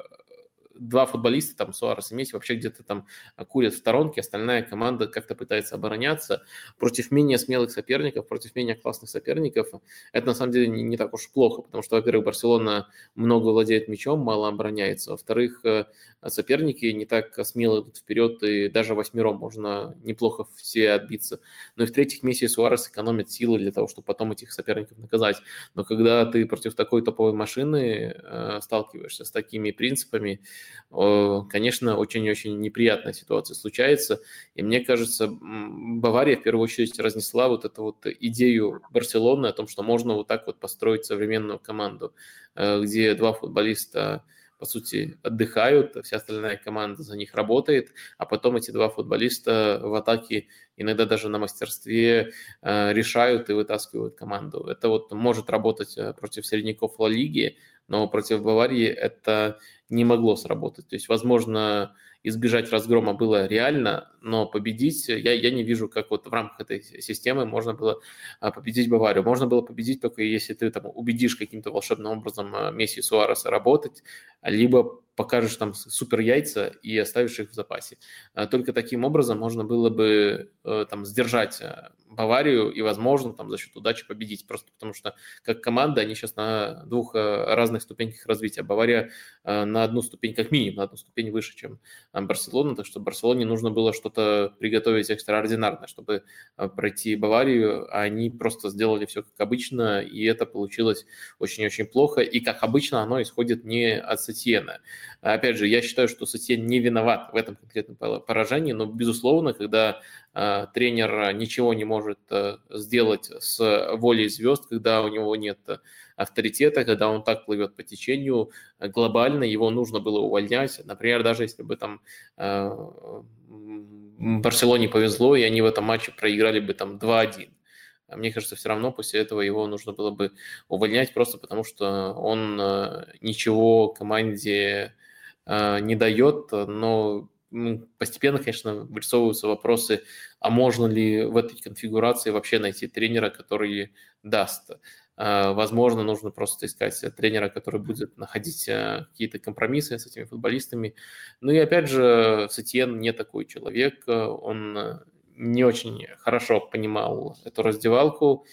два футболиста, там Суарес и Месси, вообще где-то там курят в сторонке, остальная команда как-то пытается обороняться против менее смелых соперников, против менее классных соперников. Это на самом деле не, не так уж плохо, потому что, во-первых, Барселона много владеет мячом, мало обороняется, во-вторых, э, соперники не так смело идут вперед, и даже восьмером можно неплохо все отбиться. Ну и в-третьих, Месси и Суарес экономят силы для того, чтобы потом этих соперников наказать. Но когда ты против такой топовой машины э, сталкиваешься с такими принципами, конечно, очень-очень неприятная ситуация случается. И мне кажется, Бавария в первую очередь разнесла вот эту вот идею Барселоны о том, что можно вот так вот построить современную команду, э, где два футболиста по сути, отдыхают, вся остальная команда за них работает, а потом эти два футболиста в атаке иногда даже на мастерстве э, решают и вытаскивают команду. Это вот может работать э, против середняков Ла Лиги, но против Баварии это не могло сработать. То есть, возможно, избежать разгрома было реально, но победить я, я не вижу, как вот в рамках этой системы можно было а, победить Баварию. Можно было победить только если ты там убедишь каким-то волшебным образом а, Месси и Суареса работать, либо покажешь там супер яйца и оставишь их в запасе. А, только таким образом можно было бы э, там сдержать э, Баварию и, возможно, там за счет удачи победить. Просто потому что как команда они сейчас на двух э, разных ступеньках развития. Бавария на одну ступень, как минимум, на одну ступень выше, чем Барселона. Так что Барселоне нужно было что-то приготовить экстраординарное, чтобы пройти Баварию. А они просто сделали все как обычно, и это получилось очень-очень плохо. И как обычно оно исходит не от Сетьена. Опять же, я считаю, что Сатьен не виноват в этом конкретном поражении, но, безусловно, когда э, тренер ничего не может э, сделать с волей звезд, когда у него нет авторитета, когда он так плывет по течению, глобально его нужно было увольнять. Например, даже если бы там э, Барселоне повезло, и они в этом матче проиграли бы там 2-1. Мне кажется, все равно после этого его нужно было бы увольнять, просто потому что он ничего команде Э, не дает, но постепенно, конечно, вырисовываются вопросы, а можно ли в этой конфигурации вообще найти тренера, который даст. Э, возможно, нужно просто искать тренера, который будет находить э, какие-то компромиссы с этими футболистами. Ну и опять же, Сетьен не такой человек, он не очень хорошо понимал эту раздевалку,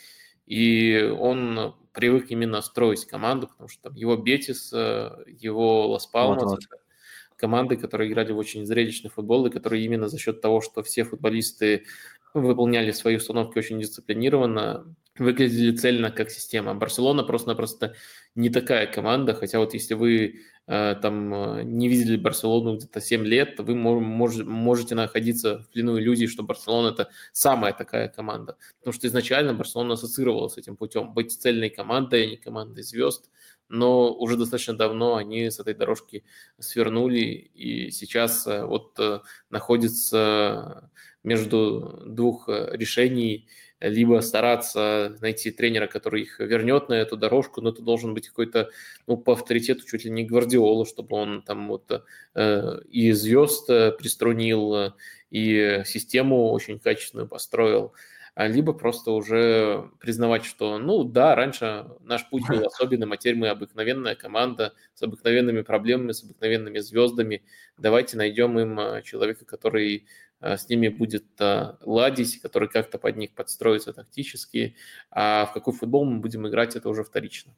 и он привык именно строить команду, потому что там его Бетис, его Лас Палмас, вот, вот. команды, которые играли в очень зрелищный футбол, и которые именно за счет того, что все футболисты выполняли свои установки очень дисциплинированно, выглядели цельно как система. Барселона просто-напросто не такая команда, хотя вот если вы э, там э, не видели Барселону где-то 7 лет, вы мож, можете находиться в плену иллюзии, что Барселона это самая такая команда. Потому что изначально Барселона ассоциировалась с этим путем, быть цельной командой, а не командой звезд – но уже достаточно давно они с этой дорожки свернули и сейчас э, вот э, находятся между двух решений, либо стараться найти тренера, который их вернет на эту дорожку, но это должен быть какой-то, ну, по авторитету чуть ли не Гвардиола, чтобы он там вот э, и звезд приструнил, и систему очень качественную построил. А, либо просто уже признавать, что, ну да, раньше наш путь был особенным, а теперь мы обыкновенная команда с обыкновенными проблемами, с обыкновенными звездами. Давайте найдем им а, человека, который с ними будет ладить, который как-то под них подстроится тактически, а в какой футбол мы будем играть, это уже вторично.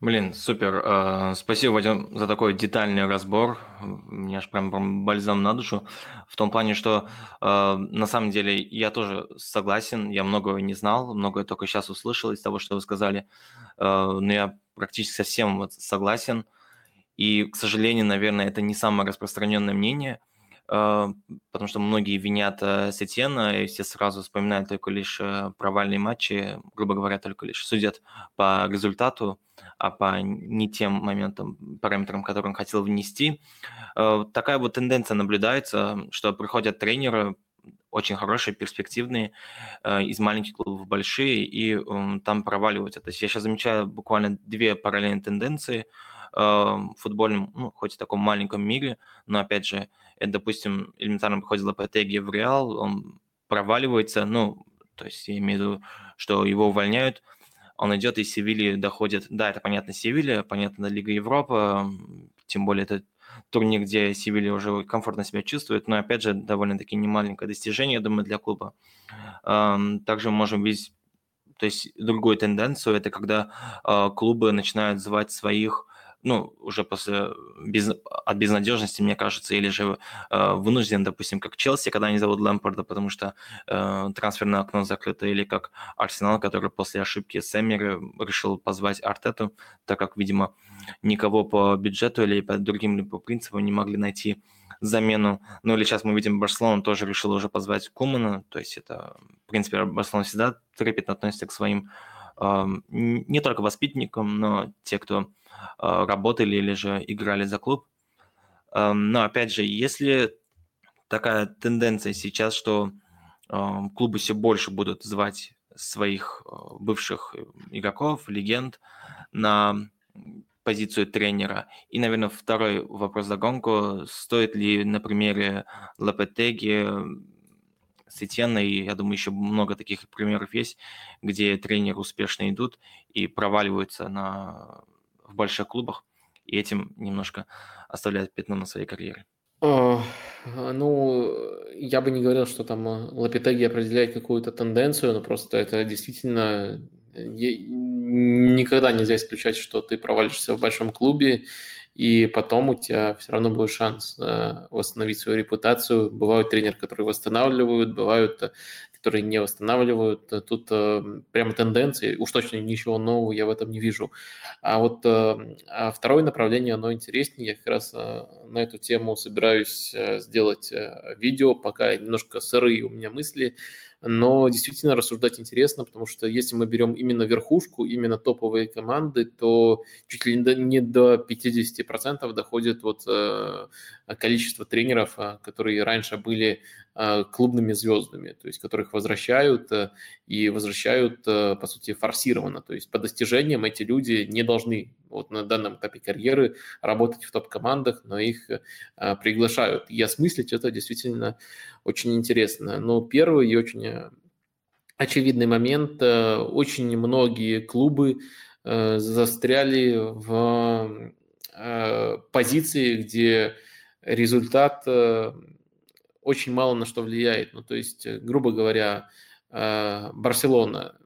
Блин, супер. А, спасибо, Вадим, за такой детальный разбор. Мне аж прям, бальзам на душу. В том плане, что а, на самом деле я тоже согласен. Я многого не знал, многое только сейчас услышал из того, что вы сказали. А, но я практически совсем вот согласен. И, к сожалению, наверное, это не самое распространенное мнение – потому что многие винят э, Сетьена, и все сразу вспоминают только лишь э, провальные матчи, грубо говоря, только лишь судят по результату, а по не тем моментам, параметрам, которые он хотел внести. Э, такая вот тенденция наблюдается, что приходят тренеры, очень хорошие, перспективные, из маленьких клубов в большие, и там проваливаются. То есть я сейчас замечаю буквально две параллельные тенденции футбольном, ну, хоть и таком маленьком мире, но, опять же, это, допустим, элементарно приходит Лопетеги в Реал, он проваливается, ну, то есть я имею в виду, что его увольняют, он идет из Севильи доходит, да, это понятно Севилья, понятно Лига Европы, тем более это турнир, где Севилья уже комфортно себя чувствует, но опять же довольно-таки немаленькое достижение, я думаю, для клуба. Также мы можем видеть то есть другую тенденцию, это когда клубы начинают звать своих ну, уже после без, от безнадежности, мне кажется, или же э, вынужден, допустим, как Челси, когда они зовут Лэмпорда, потому что э, трансферное окно закрыто, или как Арсенал, который после ошибки Сэммера решил позвать Артету, так как, видимо, никого по бюджету или по другим либо принципам не могли найти замену. Ну или сейчас мы видим, Барселона тоже решил уже позвать Кумана, то есть это, в принципе, Барселона всегда трепетно относится к своим э, не только воспитанникам, но те, кто Э, работали или же играли за клуб. Эм, но опять же, если такая тенденция сейчас, что эм, клубы все больше будут звать своих э, бывших игроков, легенд на позицию тренера. И, наверное, второй вопрос за гонку. Стоит ли на примере Лапетеги, Сетена, и я думаю, еще много таких примеров есть, где тренеры успешно идут и проваливаются на в больших клубах, и этим немножко оставляет пятно на своей карьере. А, ну, я бы не говорил, что там э, Лапитеги определяет какую-то тенденцию, но просто это действительно никогда нельзя исключать, что ты провалишься в большом клубе, и потом у тебя все равно будет шанс э, восстановить свою репутацию. Бывают тренеры, которые восстанавливают, бывают э, которые не восстанавливают. Тут э, прямо тенденции, уж точно ничего нового я в этом не вижу. А вот э, а второе направление, оно интереснее. Я как раз э, на эту тему собираюсь э, сделать э, видео, пока немножко сырые у меня мысли но действительно рассуждать интересно, потому что если мы берем именно верхушку, именно топовые команды, то чуть ли не до 50% доходит вот э, количество тренеров, э, которые раньше были э, клубными звездами, то есть которых возвращают и возвращают, по сути, форсированно. То есть по достижениям эти люди не должны вот на данном этапе карьеры работать в топ-командах, но их приглашают. И осмыслить это действительно очень интересно. Но первый и очень э, очевидный момент, э, очень многие клубы э, застряли в позиции, где результат очень мало на что влияет. Ну, то есть, грубо говоря, Барселона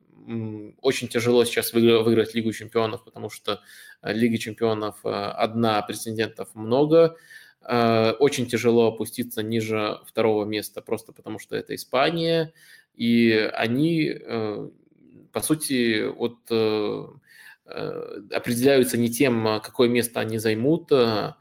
очень тяжело сейчас выиграть Лигу чемпионов, потому что Лиги чемпионов одна, претендентов много, Э, очень тяжело опуститься ниже второго места, просто потому что это Испания, и они, э, по сути, вот э, определяются не тем, какое место они займут, а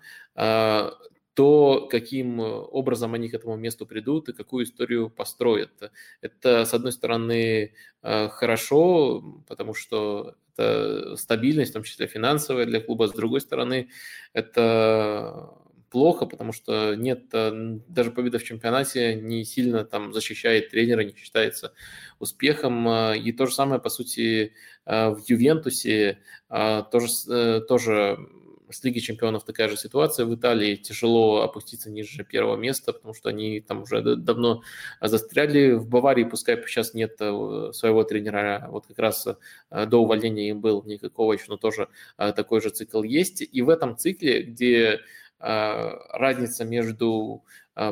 то, каким образом они к этому месту придут и какую историю построят. Это, с одной стороны, хорошо, потому что это стабильность, в том числе финансовая для клуба, с другой стороны, это плохо, потому что нет, э, даже победа в чемпионате не сильно там защищает тренера, не считается успехом. Э, и то же самое, по сути, э, в Ювентусе тоже, тоже с Лиги Чемпионов такая же ситуация. В Италии тяжело опуститься ниже первого места, потому что они там уже давно застряли. В Баварии, пускай сейчас нет своего тренера, вот как раз до увольнения им был никакого еще, но тоже такой же цикл есть. И в этом цикле, где разница между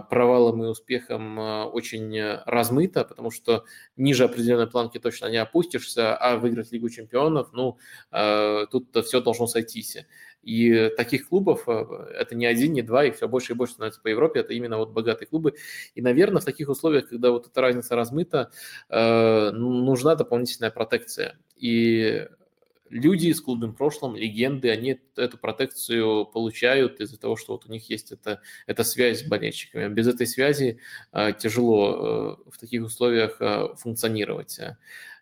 провалом и успехом очень размыта, потому что ниже определенной планки точно не опустишься, а выиграть Лигу чемпионов, ну, тут все должно сойтись. И таких клубов, это не один, не два, их все больше и больше становится по Европе, это именно вот богатые клубы. И, наверное, в таких условиях, когда вот эта разница размыта, нужна дополнительная протекция. И люди с клубным прошлым, легенды, они эту протекцию получают из-за того, что вот у них есть эта, эта связь с болельщиками. Без этой связи э, тяжело э, в таких условиях э, функционировать.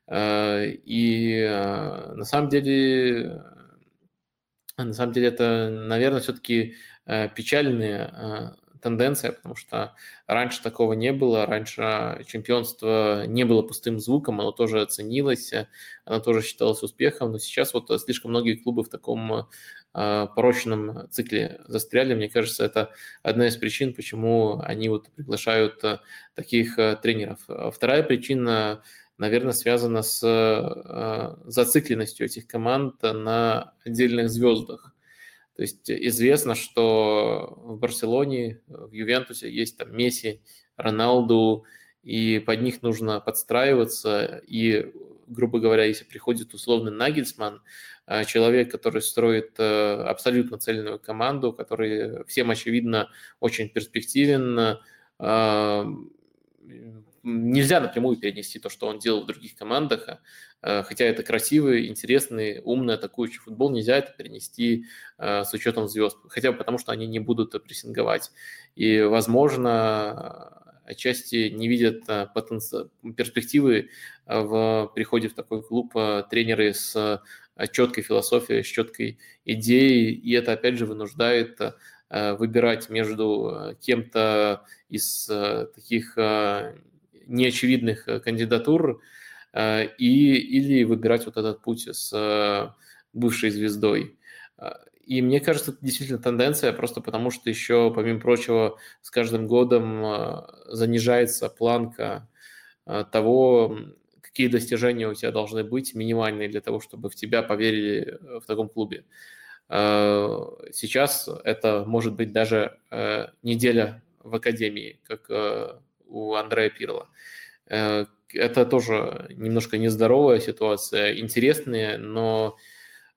Э, и э, на самом деле, на самом деле это, наверное, все-таки э, печальные э, тенденция, потому что раньше такого не было, раньше чемпионство не было пустым звуком, оно тоже оценилось, оно тоже считалось успехом, но сейчас вот слишком многие клубы в таком э, порочном цикле застряли. Мне кажется, это одна из причин, почему они вот приглашают э, таких э, тренеров. Вторая причина, наверное, связана с зацикленностью этих команд на отдельных звездах. То есть известно, что в Барселоне, в Ювентусе есть там Месси, Роналду, и под них нужно подстраиваться. И грубо говоря, если приходит условный Нагельсман, человек, который строит абсолютно цельную команду, который всем очевидно очень перспективен, нельзя напрямую перенести то, что он делал в других командах, а, а, хотя это красивый, интересный, умный атакующий футбол, нельзя это перенести а, с учетом звезд, хотя бы потому, что они не будут прессинговать. И, возможно, отчасти не видят потенци... перспективы в приходе в такой клуб тренеры с четкой философией, с четкой идеей, и это, опять же, вынуждает выбирать между кем-то из таких неочевидных э, кандидатур э, и, или выбирать вот этот путь с э, бывшей звездой. И мне кажется, это действительно тенденция, просто потому что еще, помимо прочего, с каждым годом занижается планка того, какие достижения у тебя должны быть минимальные для того, чтобы в тебя поверили в таком клубе. Сейчас это может быть даже неделя в академии, как у Андрея Пирла. Э, это тоже немножко нездоровая ситуация, интересная, но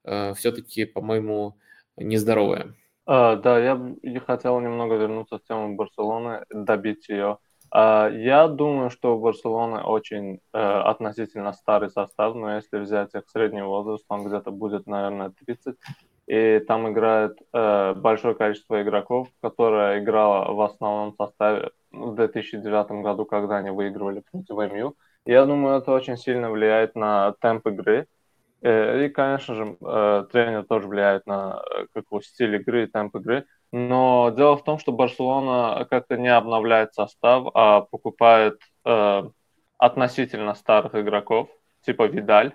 э, все-таки, по-моему, нездоровая. А, да, я бы хотел немного вернуться в тему Барселоны, добить ее. А, я думаю, что у Барселоны очень э, относительно старый состав, но если взять их средний возраст, он где-то будет, наверное, 30 и там играет э, большое количество игроков, которые играло в основном составе в 2009 году, когда они выигрывали против МЮ. Я думаю, это очень сильно влияет на темп игры. Э, и, конечно же, э, тренер тоже влияет на э, какой стиль игры и темп игры. Но дело в том, что Барселона как-то не обновляет состав, а покупает э, относительно старых игроков, типа Видаль,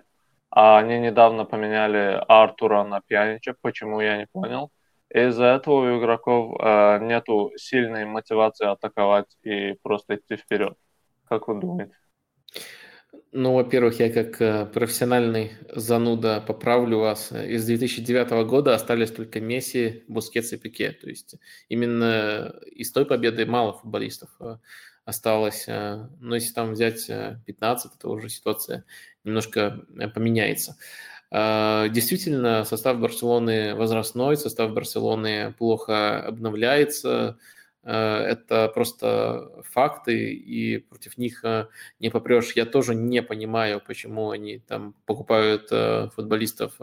а они недавно поменяли Артура на Пьянича, почему я не понял. Из-за этого у игроков э, нету сильной мотивации атаковать и просто идти вперед. Как вы думаете? Ну, во-первых, я как э, профессиональный зануда поправлю вас. Из 2009 года остались только Месси, Бускетс и Пике. То есть именно из той победы мало футболистов э, осталось. Э, но если там взять 15, то уже ситуация немножко поменяется. А, действительно, состав Барселоны возрастной, состав Барселоны плохо обновляется. А, это просто факты, и против них э, не попрешь. Я тоже не понимаю, почему они там покупают футболистов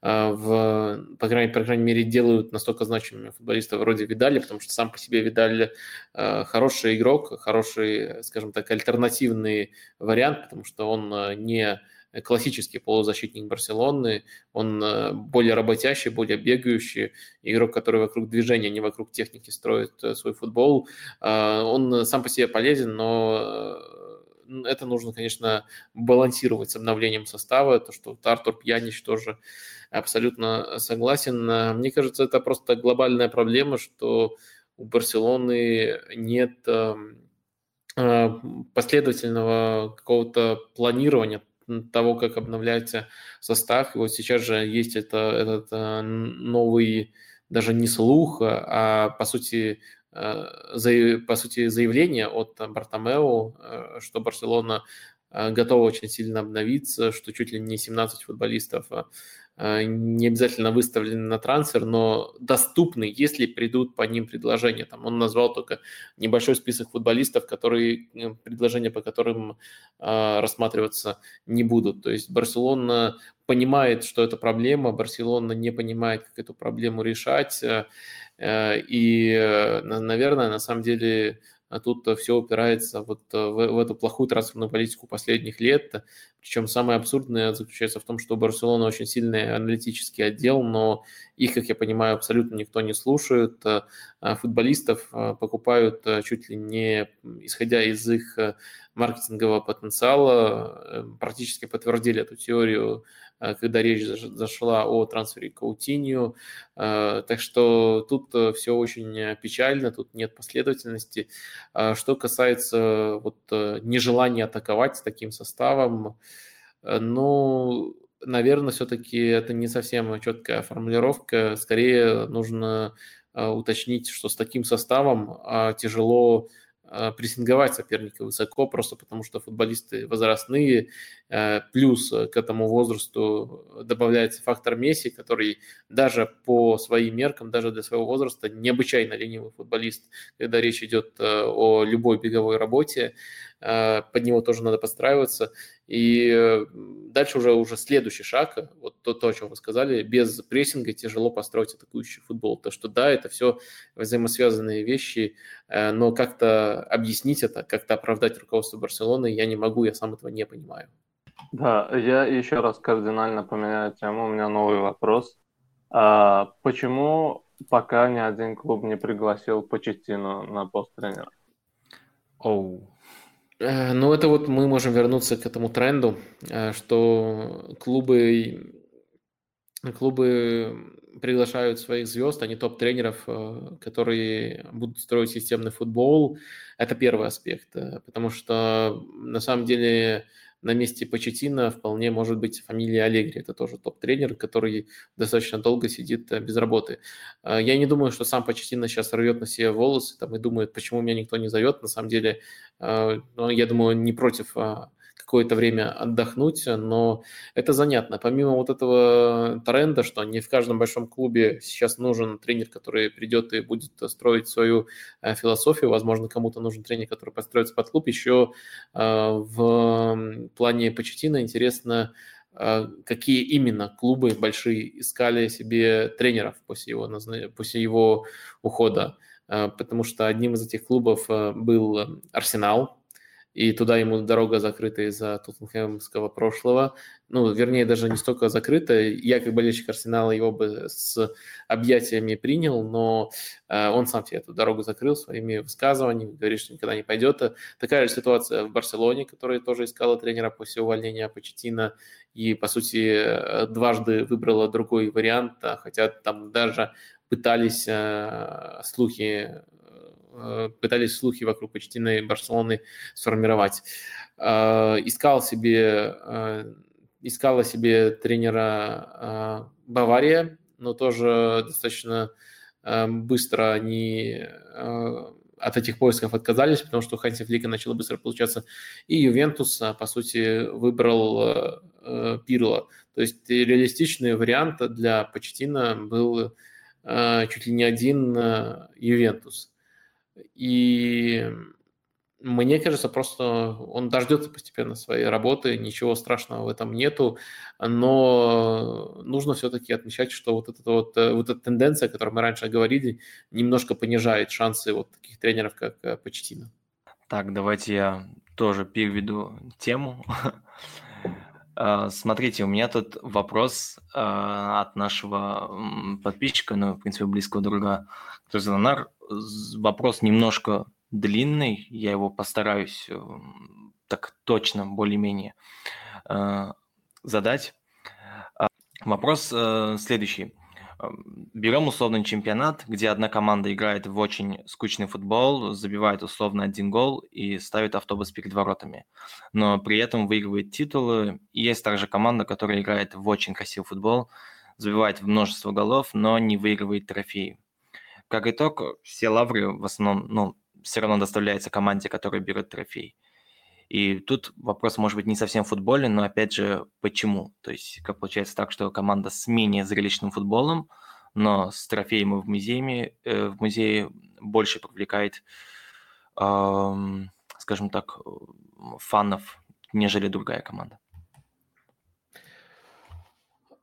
в, по крайней, по крайней мере, делают настолько значимыми футболистов вроде Видаля, потому что сам по себе Видаль хороший игрок, хороший, скажем так, альтернативный вариант, потому что он не классический полузащитник Барселоны, он э, более работящий, более бегающий, игрок, который вокруг движения, не вокруг техники строит э, свой футбол. А, он сам по себе полезен, но э, это нужно, конечно, балансировать с обновлением состава. То, что Артур Пьянич тоже абсолютно согласен. Мне кажется, это просто глобальная проблема, что у Барселоны нет эм, последовательного какого-то планирования того, как обновляется состав. И вот сейчас же есть это, этот э, новый даже не слух, а по сути, э, по сути заявление от Бартомео, э, что Барселона готова очень сильно обновиться, что чуть ли не 17 футболистов не обязательно выставлены на трансфер, но доступны, если придут по ним предложения. Там он назвал только небольшой список футболистов, которые, э, предложения по которым э, рассматриваться не будут. То есть Барселона понимает, что это проблема, Барселона не понимает, как эту проблему решать. И, наверное, на самом деле а тут все упирается вот э, в, в эту плохую трансферную политику последних лет. Причем самое абсурдное заключается в том, что у Барселона очень сильный аналитический отдел, но их, как я понимаю, абсолютно никто не слушает. Э, футболистов э, покупают чуть ли не исходя из их маркетингового потенциала. Практически подтвердили эту теорию Э, когда речь зашла о трансфере Каутинью. Э, так что тут э, все очень печально, тут нет последовательности. Что касается вот нежелания атаковать с таким составом, ну, наверное, все-таки это не совсем четкая формулировка. Скорее нужно уточнить, что с таким составом тяжело э, прессинговать соперника высоко, просто потому что футболисты возрастные, э, плюс к этому возрасту добавляется фактор Месси, который даже по своим меркам, даже для своего возраста необычайно ленивый футболист, когда речь идет о любой беговой работе, под него тоже надо подстраиваться. И дальше уже, уже следующий шаг, вот то, то, о чем вы сказали, без прессинга тяжело построить атакующий футбол. То, что да, это все взаимосвязанные вещи, э, но как-то объяснить это, как-то оправдать руководство Барселоны я не могу, я сам этого не понимаю. Да, я еще раз кардинально поменяю тему, у меня новый вопрос. А почему пока ни один клуб не пригласил Почеттину на пост тренера? Оу, oh. Э, ну, это вот мы можем вернуться к этому тренду, э, что клубы, клубы приглашают своих звезд, а не топ-тренеров, э, которые будут строить системный футбол. Это первый аспект, потому что на самом деле на месте Почетина вполне может быть фамилия Аллегри. Это тоже топ-тренер, который достаточно долго сидит э, без работы. Э, я не думаю, что сам Почетина сейчас рвет на себе волосы там, и думает, почему меня никто не зовет. На самом деле, ну, я думаю, не против а, какое-то время отдохнуть, но это занятно. Помимо вот этого тренда, что не в каждом большом клубе сейчас нужен тренер, который придет и будет строить свою э, философию, возможно, кому-то нужен тренер, который построится под клуб, еще э, в плане Почетина интересно, э, какие именно клубы большие искали себе тренеров после его, после его ухода. Потому что одним из этих клубов был Арсенал, и туда ему дорога закрыта из-за тоттенхэмского прошлого. Ну, вернее, даже не столько закрыта. Я, как болельщик Арсенала, его бы с объятиями принял, но э, он сам себе эту дорогу закрыл своими высказываниями, говорит, что никогда не пойдет. Такая же ситуация в Барселоне, которая тоже искала тренера после увольнения Почетина и, по сути, дважды выбрала другой вариант, хотя там даже пытались э, слухи Э, пытались слухи вокруг почтенной Барселоны сформировать. Э, искал себе, э, искала себе тренера Бавария, но тоже достаточно быстро они от этих поисков отказались, потому что Ханси Флика начало быстро получаться. И Ювентус, по сути, выбрал Пирло. То есть реалистичный вариант для Почтина был чуть ли не один Ювентус. И мне кажется, просто он дождется постепенно своей работы, ничего страшного в этом нету, но нужно все-таки отмечать, что вот эта вот, э, вот эта тенденция, о которой мы раньше говорили, немножко понижает шансы вот таких тренеров, как э, Почтина. Так, давайте я тоже переведу тему. А, смотрите, у меня тут вопрос а, от нашего подписчика, ну, в принципе, близкого друга, Тузанар вопрос немножко длинный, я его постараюсь так точно, более-менее э, задать. А, вопрос э, следующий. Берем условный чемпионат, где одна команда играет в очень скучный футбол, забивает условно один гол и ставит автобус перед воротами. Но при этом выигрывает титулы. Есть также команда, которая играет в очень красивый футбол, забивает множество голов, но не выигрывает трофеи. Как итог, все лавры в основном, ну, все равно доставляются команде, которая берет трофей. И тут вопрос может быть не совсем футбольный, но опять же, почему? То есть, как получается так, что команда с менее зрелищным футболом, но с трофеем в музее, э, в музее больше привлекает, э, скажем так, фанов, нежели другая команда.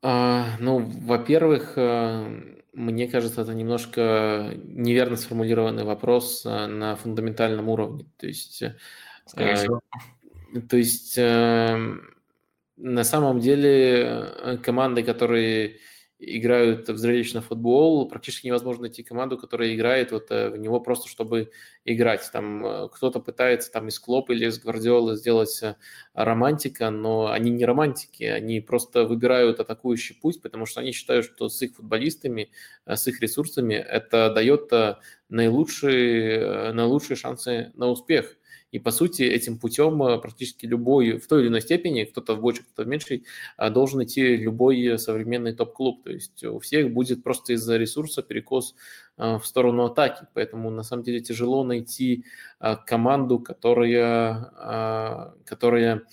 А, ну, во-первых, э, мне кажется, это немножко неверно сформулированный вопрос э, на фундаментальном уровне. То есть, э, то есть эм, на самом деле команды, которые играют в зрелищный футбол, практически невозможно найти команду, которая играет вот э, в него просто, чтобы играть. Там э, кто-то пытается там из Клоп или из Гвардиолы сделать э, романтика, но они не романтики, они просто выбирают атакующий путь, потому что они считают, что с их футболистами, с их ресурсами это дает наилучшие, наилучшие шансы на успех. И, по сути, этим путем э, практически любой, в той или иной степени, кто-то в большей, кто-то в меньшей, должен идти любой современный топ-клуб. То есть у всех будет просто из-за ресурса перекос в сторону атаки. Поэтому, на самом деле, тяжело найти команду, которая, которая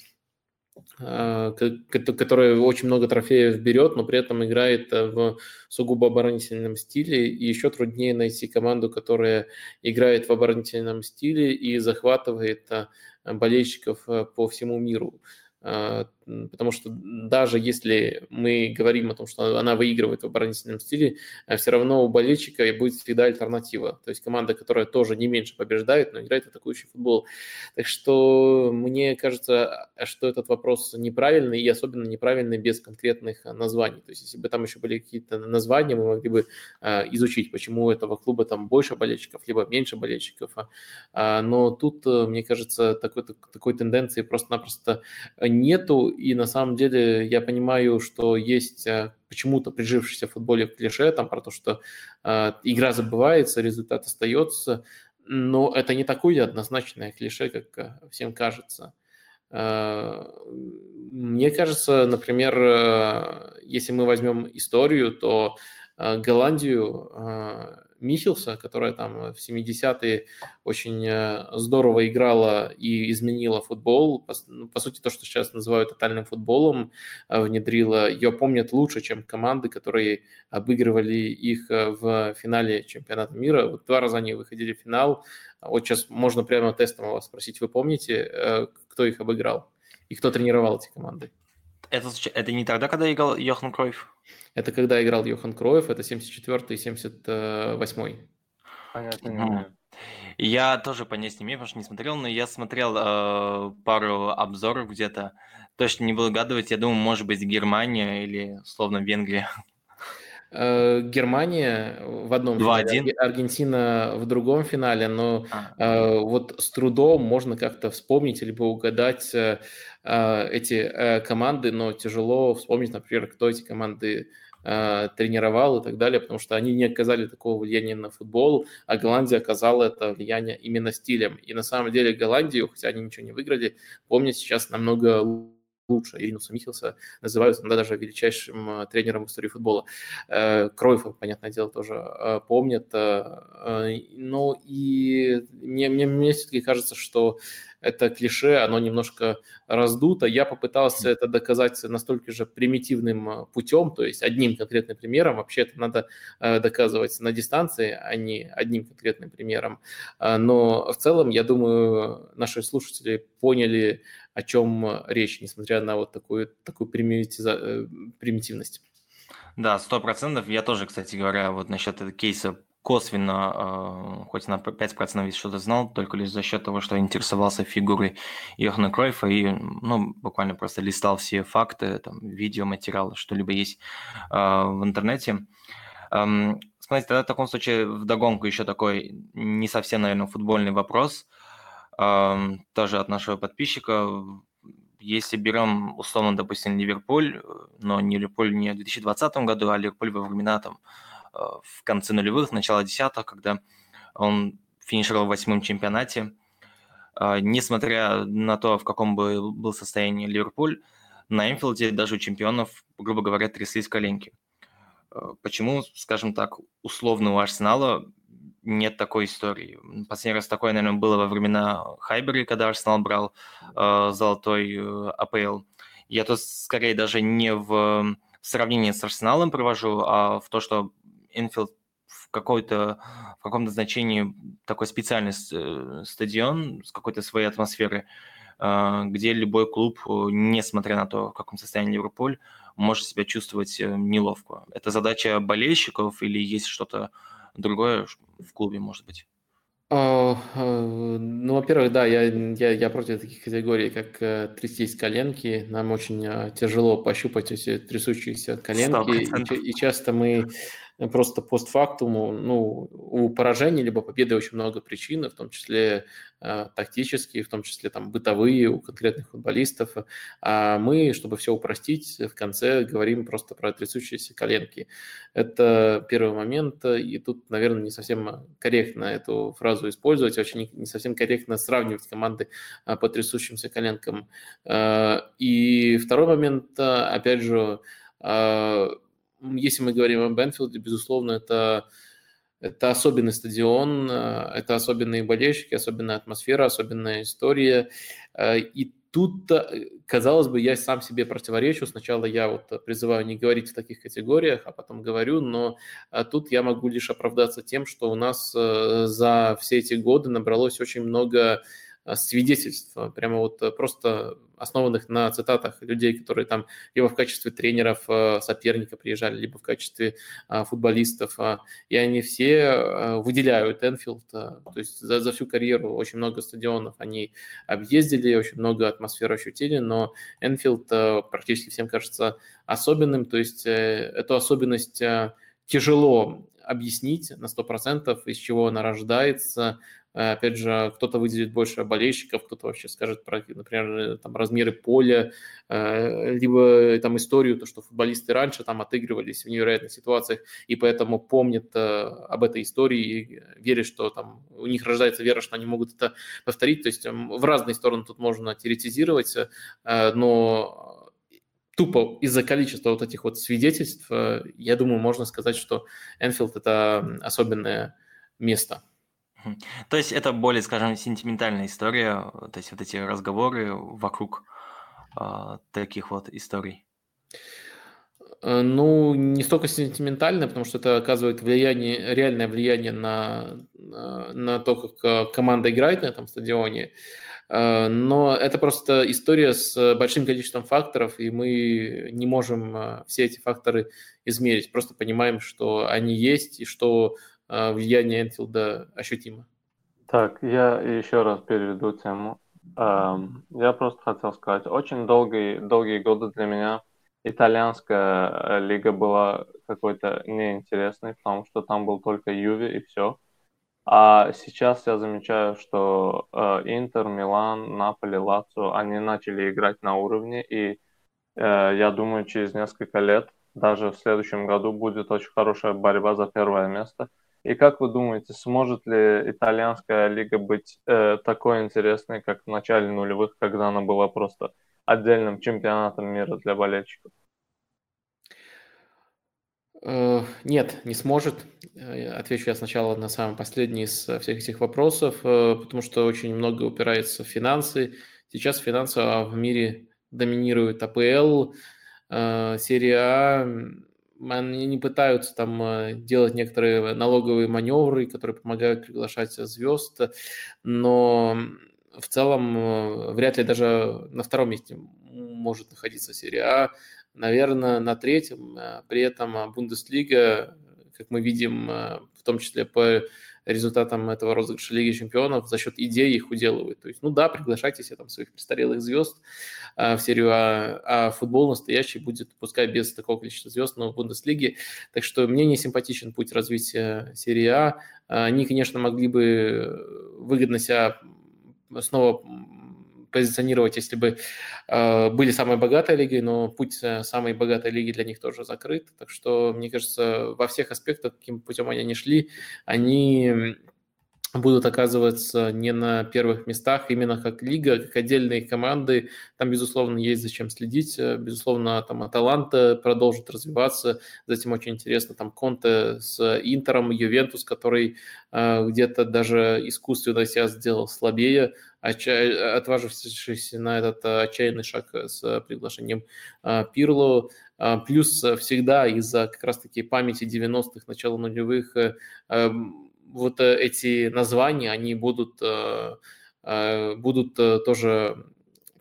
Э, которая очень много трофеев берет, но при этом играет э, в сугубо оборонительном стиле. И еще труднее найти команду, которая играет в оборонительном стиле и захватывает э, болельщиков по всему миру. А, потому что даже если мы говорим о том, что она выигрывает в оборонительном стиле, а все равно у болельщика будет всегда альтернатива. То есть команда, которая тоже не меньше побеждает, но играет в атакующий футбол. Так что мне кажется, что этот вопрос неправильный, и особенно неправильный без конкретных названий. То есть если бы там еще были какие-то названия, мы могли бы а, изучить, почему у этого клуба там больше болельщиков, либо меньше болельщиков. Но тут, мне кажется, такой, такой тенденции просто-напросто нету, и на самом деле я понимаю, что есть э, почему-то прижившийся в футболе клише там про то, что э, игра забывается, результат остается, но это не такое однозначное клише, как э, всем кажется. Э, мне кажется, например, если мы возьмем историю, то Голландию Михелса, которая там в 70-е очень э, здорово играла и изменила футбол. По, ну, по сути, то, что сейчас называют тотальным футболом, э, внедрила, ее помнят лучше, чем команды, которые обыгрывали их э, в финале чемпионата мира. Вот два раза они выходили в финал. Вот сейчас можно прямо тестом вас спросить, вы помните, кто их обыграл и кто тренировал эти команды? Это, это не тогда, когда играл Йохан Кройф? Это когда играл Йохан Кроев, это 74 и 78 Понятно. Я тоже понять не имею, потому что не смотрел, но я смотрел э, пару обзоров где-то. Точно не буду гадывать, я думаю, может быть, Германия или, словно, Венгрия. Э, Германия в одном финале, Аргентина в другом финале, но а. э, вот с трудом можно как-то вспомнить либо угадать э, эти команды, но тяжело вспомнить, например, кто эти команды тренировал и так далее, потому что они не оказали такого влияния на футбол, а Голландия оказала это влияние именно стилем. И на самом деле Голландию, хотя они ничего не выиграли, помнят сейчас намного лучше. Иринуса Михелса называют иногда даже величайшим э, тренером в истории футбола. Э, Кройфа, понятное дело, тоже э, помнят. Но и мне, мне, мне все-таки кажется, что это клише, оно немножко раздуто. Я попытался это доказать настолько же примитивным путем, то есть одним конкретным примером. Вообще это надо доказывать на дистанции, а не одним конкретным примером. Но в целом, я думаю, наши слушатели поняли о чем э, речь, несмотря на вот такую, такую. Э, примитивность. Да, сто процентов. Я тоже, кстати говоря, вот насчет этого кейса косвенно, э, хоть на 5% ведь что-то знал, только лишь за счет того, что интересовался фигурой Йохана Кройфа и, ну, буквально просто листал все факты, там, видеоматериалы, что-либо есть э, в интернете. Эм, смотрите, тогда в таком случае вдогонку еще такой не совсем, наверное, футбольный вопрос – тоже от нашего подписчика. Если берем, условно, допустим, Ливерпуль, но не Ливерпуль не в 2020 году, а Ливерпуль во времена там э, в конце нулевых, начало десятых, когда он финишировал в восьмом чемпионате, э, несмотря на то, в каком бы был состоянии Ливерпуль, на Энфилде даже у чемпионов, грубо говоря, тряслись коленки. Э, почему, скажем так, условно у Арсенала нет такой истории. Последний раз такое, наверное, было во времена Хайбери, когда Арсенал брал э, золотой э, АПЛ. Я тут скорее даже не в сравнении с Арсеналом провожу, а в то, что Энфилд в какой-то в каком-то значении такой специальный э, стадион с какой-то своей атмосферой, э, где любой клуб, э, несмотря на то, в каком состоянии Ливерпуль, может себя чувствовать неловко. Это задача болельщиков или есть что-то другое в клубе, может быть? А, а, ну, во-первых, да, я, я, я против таких категорий, как э, трястись коленки. Нам очень э, тяжело пощупать эти трясущиеся коленки. И, и часто мы просто постфактум, ну, у поражения либо победы очень много причин, в том числе э, тактические, в том числе там бытовые у конкретных футболистов. А мы, чтобы все упростить, в конце говорим просто про трясущиеся коленки. Это первый момент, и тут, наверное, не совсем корректно эту фразу использовать, очень не, совсем корректно сравнивать команды а, по трясущимся коленкам. А, и второй момент, опять же, если мы говорим о Бенфилде, безусловно, это, это особенный стадион, э, это особенные болельщики, особенная атмосфера, особенная история. Э, и тут, э, казалось бы, я сам себе противоречу. Сначала я вот призываю не говорить в таких категориях, а потом говорю, но тут я могу лишь оправдаться тем, что у нас за все эти годы набралось очень много свидетельств, прямо вот просто основанных на цитатах людей, которые там либо в качестве тренеров э, соперника приезжали, либо в качестве футболистов. И они все э, выделяют Энфилд. То есть за, за всю карьеру очень много стадионов они объездили, очень много атмосфер ощутили, но Энфилд э, практически всем кажется особенным. То есть эту особенность тяжело объяснить на 100%, из чего она рождается, Э, опять же, кто-то выделит больше болельщиков, кто-то вообще скажет про, например, там, размеры поля, э, либо там историю, то, что футболисты раньше там отыгрывались в невероятных ситуациях, и поэтому помнят э, об этой истории и верят, что там у них рождается вера, что они могут это повторить. То есть эм, в разные стороны тут можно теоретизировать, но тупо из-за количества вот этих вот свидетельств, я думаю, можно сказать, что Энфилд – это особенное место. То есть это более, скажем, сентиментальная история, то есть вот эти разговоры вокруг э, таких вот историй. Э, ну, не столько сентиментально, потому что это оказывает влияние, реальное влияние на, на то, как э, команда играет на этом стадионе. Э, но это просто история с большим количеством факторов, и мы не можем все эти факторы измерить. Просто понимаем, что они есть, и что влияние Энфилда ощутимо. Так, я еще раз переведу тему. Я просто хотел сказать, очень долгие, долгие годы для меня итальянская лига была какой-то неинтересной, потому что там был только Юви и все. А сейчас я замечаю, что э, Интер, Милан, Наполи, Лацио, они начали играть на уровне, и э, я думаю, через несколько лет, даже в следующем году, будет очень хорошая борьба за первое место – и как вы думаете, сможет ли итальянская лига быть э, такой интересной, как в начале нулевых, когда она была просто отдельным чемпионатом мира для болельщиков? Э, нет, не сможет. Э, отвечу я сначала на самый последний из всех этих вопросов, э, потому что очень много упирается в финансы. Сейчас финансы в мире доминируют АПЛ, серия А, они не пытаются там э, делать некоторые налоговые маневры, которые помогают приглашать звезд, но в целом э, вряд ли даже на втором месте может находиться серия А. Наверное, на третьем. Э, при этом Бундеслига, как мы видим, в том числе по результатам этого розыгрыша Лиги Чемпионов за счет идей их уделывают. То есть, ну да, приглашайте себе там своих престарелых звезд а, в серию А, а футбол настоящий будет, пускай без такого количества звезд, но в Бундеслиге. Так что мне не симпатичен путь развития серии А. Они, конечно, могли бы выгодно себя снова позиционировать, если бы э, были самой богатой лигой, но путь э, самой богатой лиги для них тоже закрыт. Так что, мне кажется, во всех аспектах, каким путем они не шли, они будут оказываться не на первых местах, именно как лига, как отдельные команды. Там, безусловно, есть зачем следить. Безусловно, там Аталанта продолжит развиваться. Затем очень интересно там Конте с Интером, Ювентус, который э, где-то даже искусственно себя сделал слабее, отважившись на этот э, отчаянный шаг с приглашением э, Пирло. Э, плюс всегда из-за как раз-таки памяти 90-х, начала нулевых вот эти названия, они будут, будут тоже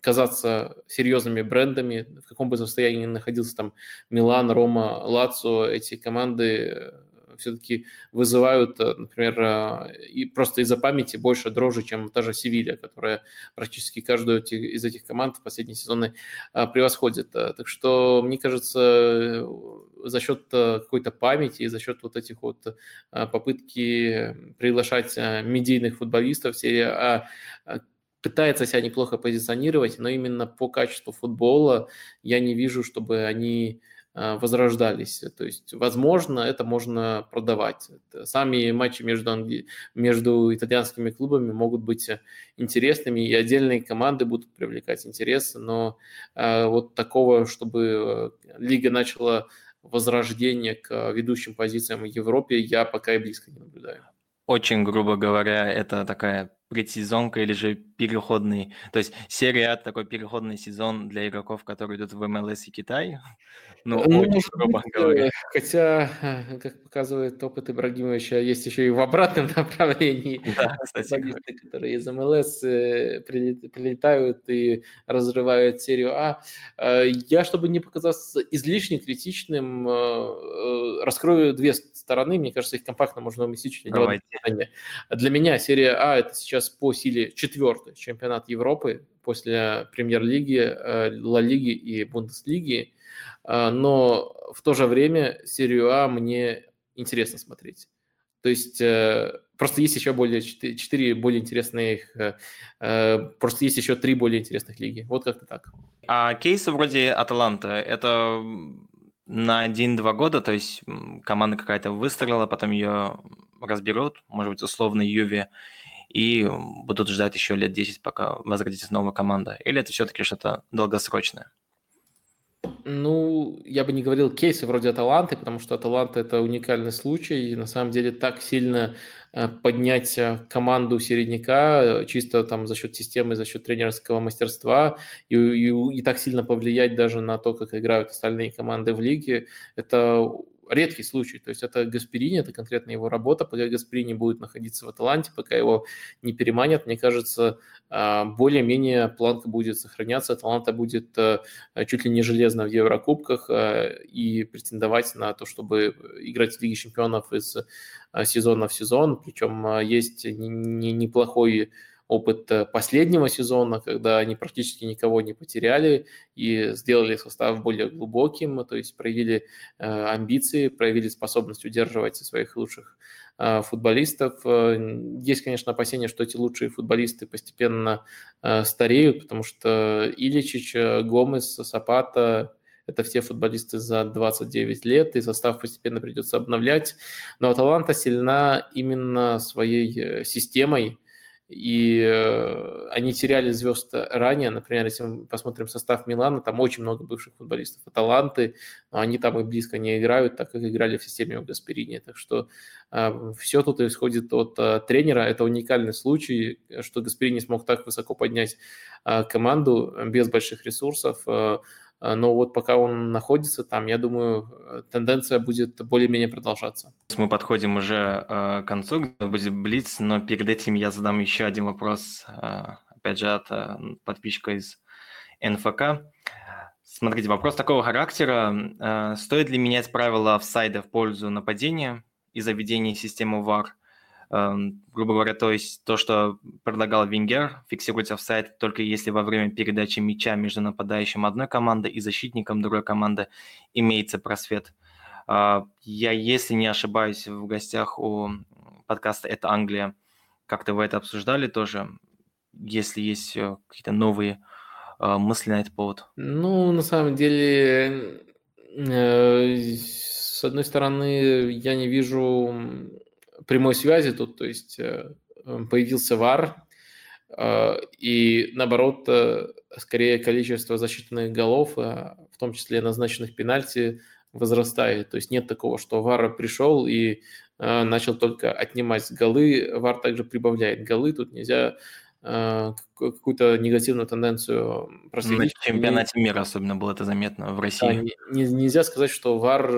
казаться серьезными брендами, в каком бы состоянии ни находился там Милан, Рома, Лацо, эти команды все-таки вызывают, э, например, э, и просто из-за памяти больше дрожи, чем та же Севилья, которая практически каждую из этих команд в последние сезоны э, превосходит. Так что, мне кажется, за счет какой-то памяти и за счет вот этих вот попытки приглашать медийных футболистов серия А пытается себя неплохо позиционировать, но именно по качеству футбола я не вижу, чтобы они возрождались. То есть, возможно, это можно продавать. Сами матчи между, между итальянскими клубами могут быть интересными, и отдельные команды будут привлекать интерес, но а, вот такого, чтобы э, лига начала возрождение к ведущим позициям в Европе, я пока и близко не наблюдаю. Очень грубо говоря, это такая предсезонка или же переходный, то есть серия такой переходный сезон для игроков, которые идут в МЛС и Китай. Ну, ну очень грубо говоря. Хотя, э, как показывает опыт Ибрагимовича, есть еще и в обратном направлении. Да, кстати. которые из МЛС э, прилетают и разрывают серию А. Э, я, чтобы не показаться излишне критичным, раскрою две стороны. Мне кажется, их компактно можно уместить Для меня серия А – это сейчас по силе четвертый чемпионат Европы после премьер-лиги, Ла Лиги и Бундеслиги. А, но в то же время серию А мне интересно смотреть. То есть э, просто есть еще более четыре более интересных, э, э, просто есть еще три более интересных лиги. Вот как-то так. А кейсы вроде Аталанта, это на один-два года, то есть команда какая-то выстрелила, потом ее разберут, может быть, условно Юве, и будут ждать еще лет 10, пока возродится новая команда? Или это все-таки что-то долгосрочное? Ну, я бы не говорил кейсы вроде Аталанты, потому что Аталанта – это уникальный случай, и на самом деле так сильно э, поднять э, команду середняка э, чисто там за счет системы, за счет тренерского мастерства и, и, и так сильно повлиять даже на то, как играют остальные команды в лиге, это редкий случай. То есть это Гасперини, это конкретно его работа. Пока Гасперини будет находиться в Аталанте, пока его не переманят, мне кажется, а, более-менее планка будет сохраняться. Аталанта будет э, чуть ли не железно в Еврокубках э, и претендовать на то, чтобы играть в Лиге чемпионов из э, сезона в сезон. Причем есть неплохой опыт э, последнего сезона, когда они практически никого не потеряли и сделали состав более глубоким, то есть проявили э, амбиции, проявили способность удерживать своих лучших э, футболистов. Есть, конечно, опасения, что эти лучшие футболисты постепенно стареют, потому что Иличич, Гомес, Сапата, это все футболисты за 29 лет, и состав постепенно придется обновлять. Но Аталанта сильна именно своей системой, и э, они теряли звезд ранее. Например, если мы посмотрим состав Милана, там очень много бывших футболистов. Аталанты, но они там и близко не играют, так как играли в системе у Гасперини. Так что э, все тут исходит от э, тренера. Это уникальный случай, что Гасперини смог так высоко поднять э, команду без больших ресурсов. Э, но вот пока он находится там, я думаю, тенденция будет более-менее продолжаться. Мы подходим уже э, к концу, будет Блиц, но перед этим я задам еще один вопрос, э, опять же, от э, подписчика из НФК. Смотрите, вопрос такого характера. Стоит ли менять правила офсайда в пользу нападения из-за введения системы Эм, грубо говоря, то есть то, что предлагал Венгер, в сайт только если во время передачи мяча между нападающим одной команды и защитником другой команды имеется просвет. А, я, если не ошибаюсь, в гостях у подкаста «Это Англия», как-то вы это обсуждали тоже, если есть э, какие-то новые э, мысли на этот повод? Ну, на самом деле, э, с одной стороны, я не вижу прямой связи тут, то есть э, появился ВАР, э, и наоборот, э, скорее количество засчитанных голов, в том числе назначенных пенальти, возрастает. То есть нет такого, что ВАР пришел и начал только отнимать голы, ВАР также прибавляет голы, тут нельзя какую-то негативную тенденцию проследить. На чемпионате мира особенно было это заметно в России. Да, не, нельзя сказать, что ВАР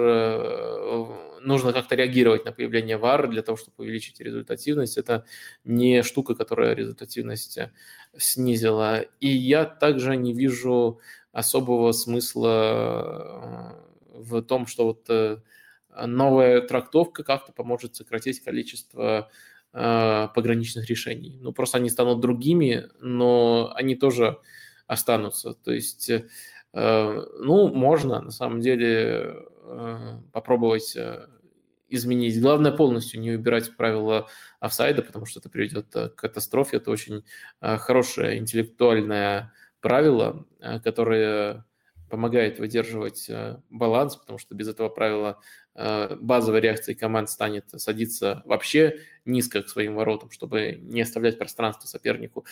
нужно как-то реагировать на появление VAR для того, чтобы увеличить результативность. Это не штука, которая результативность э, снизила. И я также не вижу особого смысла э, в том, что вот э, новая трактовка как-то поможет сократить количество пограничных решений. Ну, просто они станут другими, но они тоже останутся. То есть Ну, можно, на самом деле, попробовать изменить. Главное полностью не убирать правила офсайда, потому что это приведет к катастрофе. Это очень хорошее интеллектуальное правило, которое помогает выдерживать э, баланс, потому что без этого правила э, базовой реакцией команд станет садиться вообще низко к своим воротам, чтобы не оставлять пространство сопернику.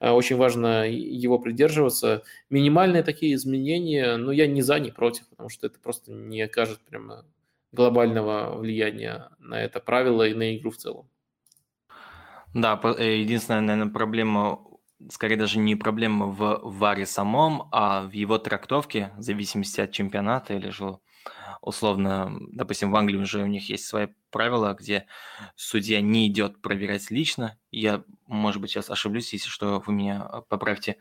Э, очень важно его придерживаться. Минимальные такие изменения, но ну, я не за, не против, потому что это просто не окажет прямо глобального влияния на это правило и на игру в целом. Да, единственная, наверное, проблема скорее даже не проблема в варе самом, а в его трактовке, в зависимости от чемпионата или же условно, допустим, в Англии уже у них есть свои правила, где судья не идет проверять лично, я, может быть, сейчас ошиблюсь, если что, вы меня а, поправьте,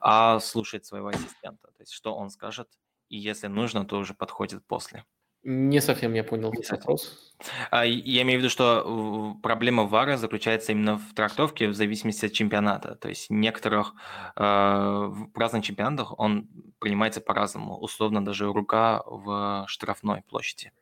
а слушает своего ассистента, то есть что он скажет, и если нужно, то уже подходит после. Не совсем я понял этот вопрос. А, я имею в виду, что проблема ВАРа заключается именно в трактовке в зависимости от чемпионата. То есть некоторых э, в разных чемпионатах он принимается по-разному. Условно даже рука в штрафной площади.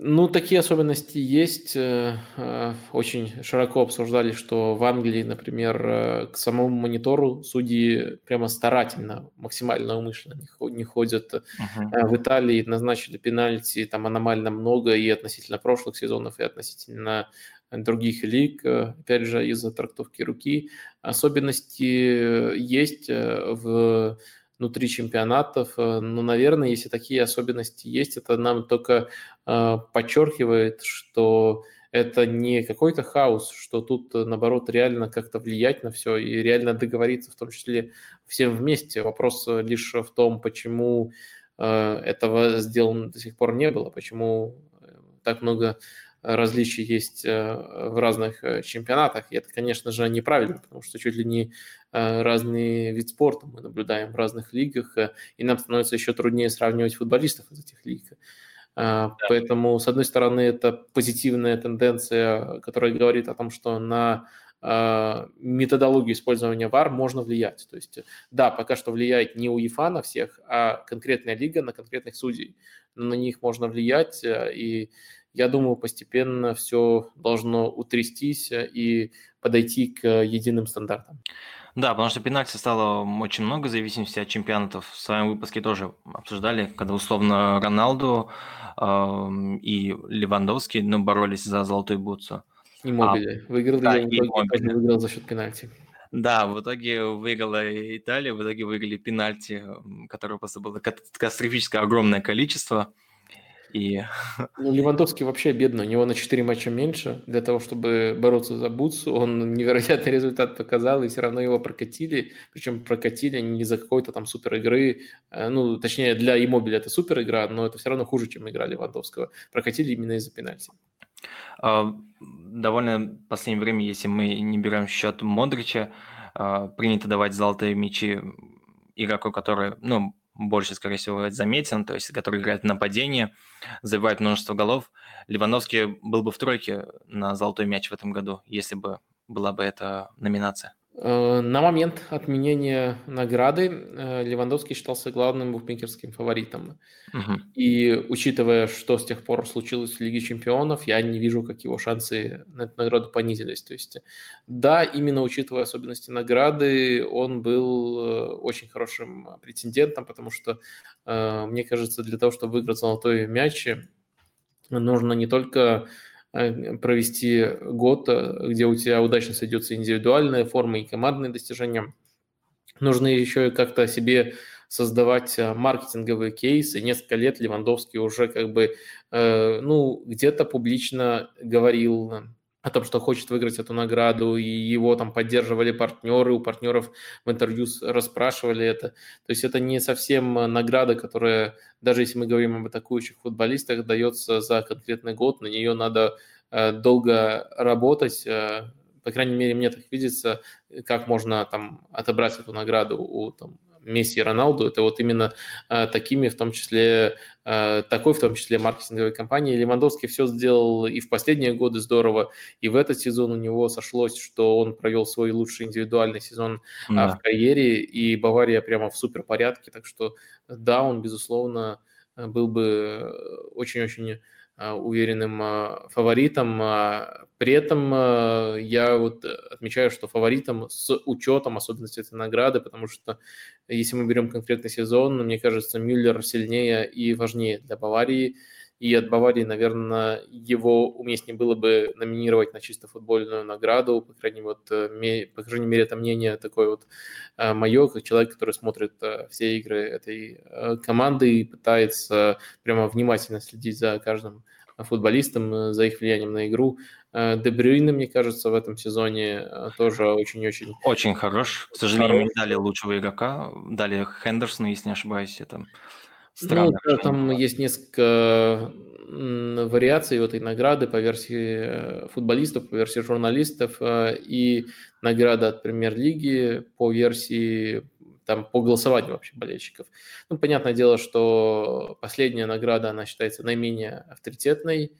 Ну, такие особенности есть. Э, э, очень широко обсуждали, что в Англии, например, э, к самому монитору судьи прямо старательно, максимально умышленно не ходят. Uh-huh. В Италии назначили пенальти там аномально много и относительно прошлых сезонов, и относительно других лиг, опять же, из-за трактовки руки. Особенности есть в внутри чемпионатов. Но, наверное, если такие особенности есть, это нам только подчеркивает, что это не какой-то хаос, что тут, э, наоборот, реально как-то влиять на все и реально договориться, в том числе всем вместе. Вопрос лишь в том, почему этого сделано до сих пор не было, почему так много различий есть в разных чемпионатах. И это, конечно же, неправильно, потому что чуть ли не Э, разные вид спорта мы наблюдаем в разных лигах, э, и нам становится еще труднее сравнивать футболистов из этих лиг. Э, да. Поэтому, с одной стороны, это позитивная тенденция, которая говорит о том, что на методологию использования ВАР можно влиять. То есть, да, пока что влияет не УЕФА на всех, а конкретная лига на конкретных судей. Но на них можно влиять, и я думаю, постепенно все должно утрястись и подойти к единым стандартам. Да, потому что пенальти стало очень много в зависимости от чемпионатов. В своем выпуске тоже обсуждали, когда условно Роналду э, и Левандовский ну, боролись за золотую бутсу. И Мобили. А, выиграл да, и Мобили. выиграл за счет пенальти. Да, в итоге выиграла Италия, в итоге выиграли пенальти, которого просто было катастрофическое огромное количество. И... Ну, Левандовский вообще бедный, у него на 4 матча меньше. Для того, чтобы бороться за Бутсу, он невероятный результат показал, и все равно его прокатили. Причем прокатили не из-за какой-то там супер игры. Э, ну, точнее, для Иммобиля это супер игра, но это все равно хуже, чем игра Левандовского. Прокатили именно из-за пенальти. А, довольно в последнее время, если мы не берем счет Модрича, а, принято давать золотые мячи игроку, который, ну, больше, скорее всего, заметен, то есть который играет в нападении, забивает множество голов. Ливановский был бы в тройке на золотой мяч в этом году, если бы была бы эта номинация. Э, на момент отменения награды э, Левандовский считался главным букмекерским фаворитом. Угу. И учитывая, что с тех пор случилось в Лиге чемпионов, я не вижу, как его шансы на эту награду понизились. То есть, да, именно учитывая особенности награды, он был э, очень хорошим претендентом, потому что, мне кажется, для того, чтобы выиграть золотой мяч, нужно не только провести год, э, где у тебя удачно сойдется индивидуальная форма и командные достижения. Нужно еще как-то себе создавать э, маркетинговые кейсы. Несколько лет Левандовский уже как бы, ну, где-то публично говорил о том, что хочет выиграть эту награду, и его там поддерживали партнеры, у партнеров в интервью расспрашивали это. То есть это не совсем награда, которая, даже если мы говорим об атакующих футболистах, дается за конкретный год, на нее надо э, долго работать, э, по крайней мере, мне так видится, как можно там отобрать эту награду у там, Месси и Роналду, это вот именно такими, в том числе, такой, в том числе, маркетинговой компании. Левандовский все сделал и в последние годы здорово, и в этот сезон у него сошлось, что он провел свой лучший индивидуальный сезон да. в карьере, и Бавария прямо в супер порядке, так что да, он, безусловно, был бы очень-очень а, уверенным а, фаворитом. А, при этом я вот отмечаю, что фаворитом с учетом особенностей этой награды, потому что если мы берем конкретный сезон, мне кажется, Мюллер сильнее и важнее для Баварии – и от Баварии, наверное, его уместнее было бы номинировать на чисто футбольную награду, по крайней, вот, э, по крайней мере, это мнение такое вот э, мое, как человек, который смотрит э, все игры этой команды и пытается прямо внимательно следить за каждым футболистом, за их влиянием на игру. Дебрюйна, мне кажется, в этом сезоне тоже очень-очень... Очень хорош. К сожалению, хорош. не дали лучшего игрока. Дали Хендерсона, если не ошибаюсь. Это Странно. Ну, там есть несколько вариаций этой награды по версии э, футболистов, по версии журналистов э, и награда от премьер-лиги по версии там по голосованию вообще болельщиков. Ну, понятное дело, что последняя награда, она считается наименее авторитетной,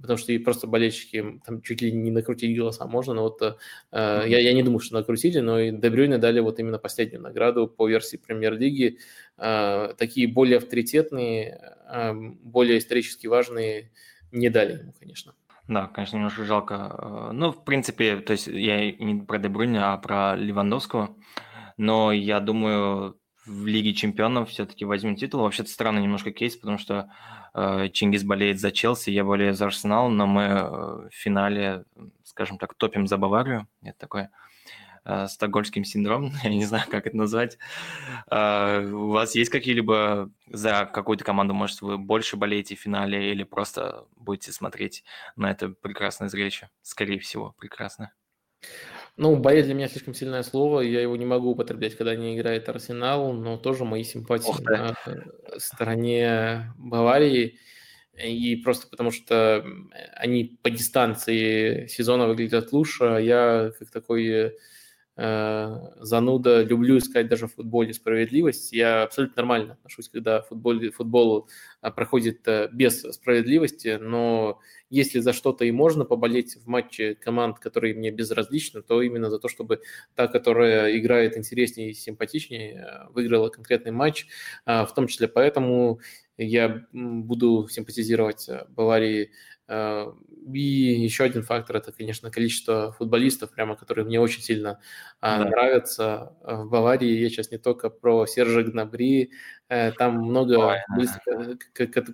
потому что и просто болельщики там чуть ли не накрутить голоса можно, но вот э, я, я не думаю, что накрутили, но и Дебрюйне дали вот именно последнюю награду по версии премьер-лиги. Э, такие более авторитетные, э, более исторически важные не дали ему, конечно. Да, конечно, немножко жалко. Э, ну, в принципе, то есть я не про Дебрюйне, а про Левандовского. Но я думаю, в Лиге Чемпионов все-таки возьмем титул. Вообще-то странный немножко кейс, потому что э, Чингис болеет за Челси, я болею за Арсенал, но мы э, в финале, скажем так, топим за Баварию. Это такой э, стокгольмским синдром, я не знаю, как это назвать. Э, у вас есть какие-либо за какую-то команду, может, вы больше болеете в финале или просто будете смотреть на это прекрасное зрелище? Скорее всего, прекрасное. Ну, болеть для меня слишком сильное слово, я его не могу употреблять, когда не играет Арсенал, но тоже мои симпатии на э, стороне Баварии. И просто потому что они по дистанции сезона выглядят лучше, а я как такой э, зануда люблю искать даже в футболе справедливость. Я абсолютно нормально отношусь, когда футбол, футбол а, проходит э, без справедливости, но если за что-то и можно поболеть в матче команд, которые мне безразличны, то именно за то, чтобы та, которая играет интереснее и симпатичнее, э, выиграла конкретный матч. В том числе поэтому я буду симпатизировать э, Баварии Э, и еще один фактор – это, конечно, количество футболистов, прямо, которые мне очень сильно а, да. нравятся. Э, в Баварии я сейчас не только про Сержа Гнабри, э, там много футболистов,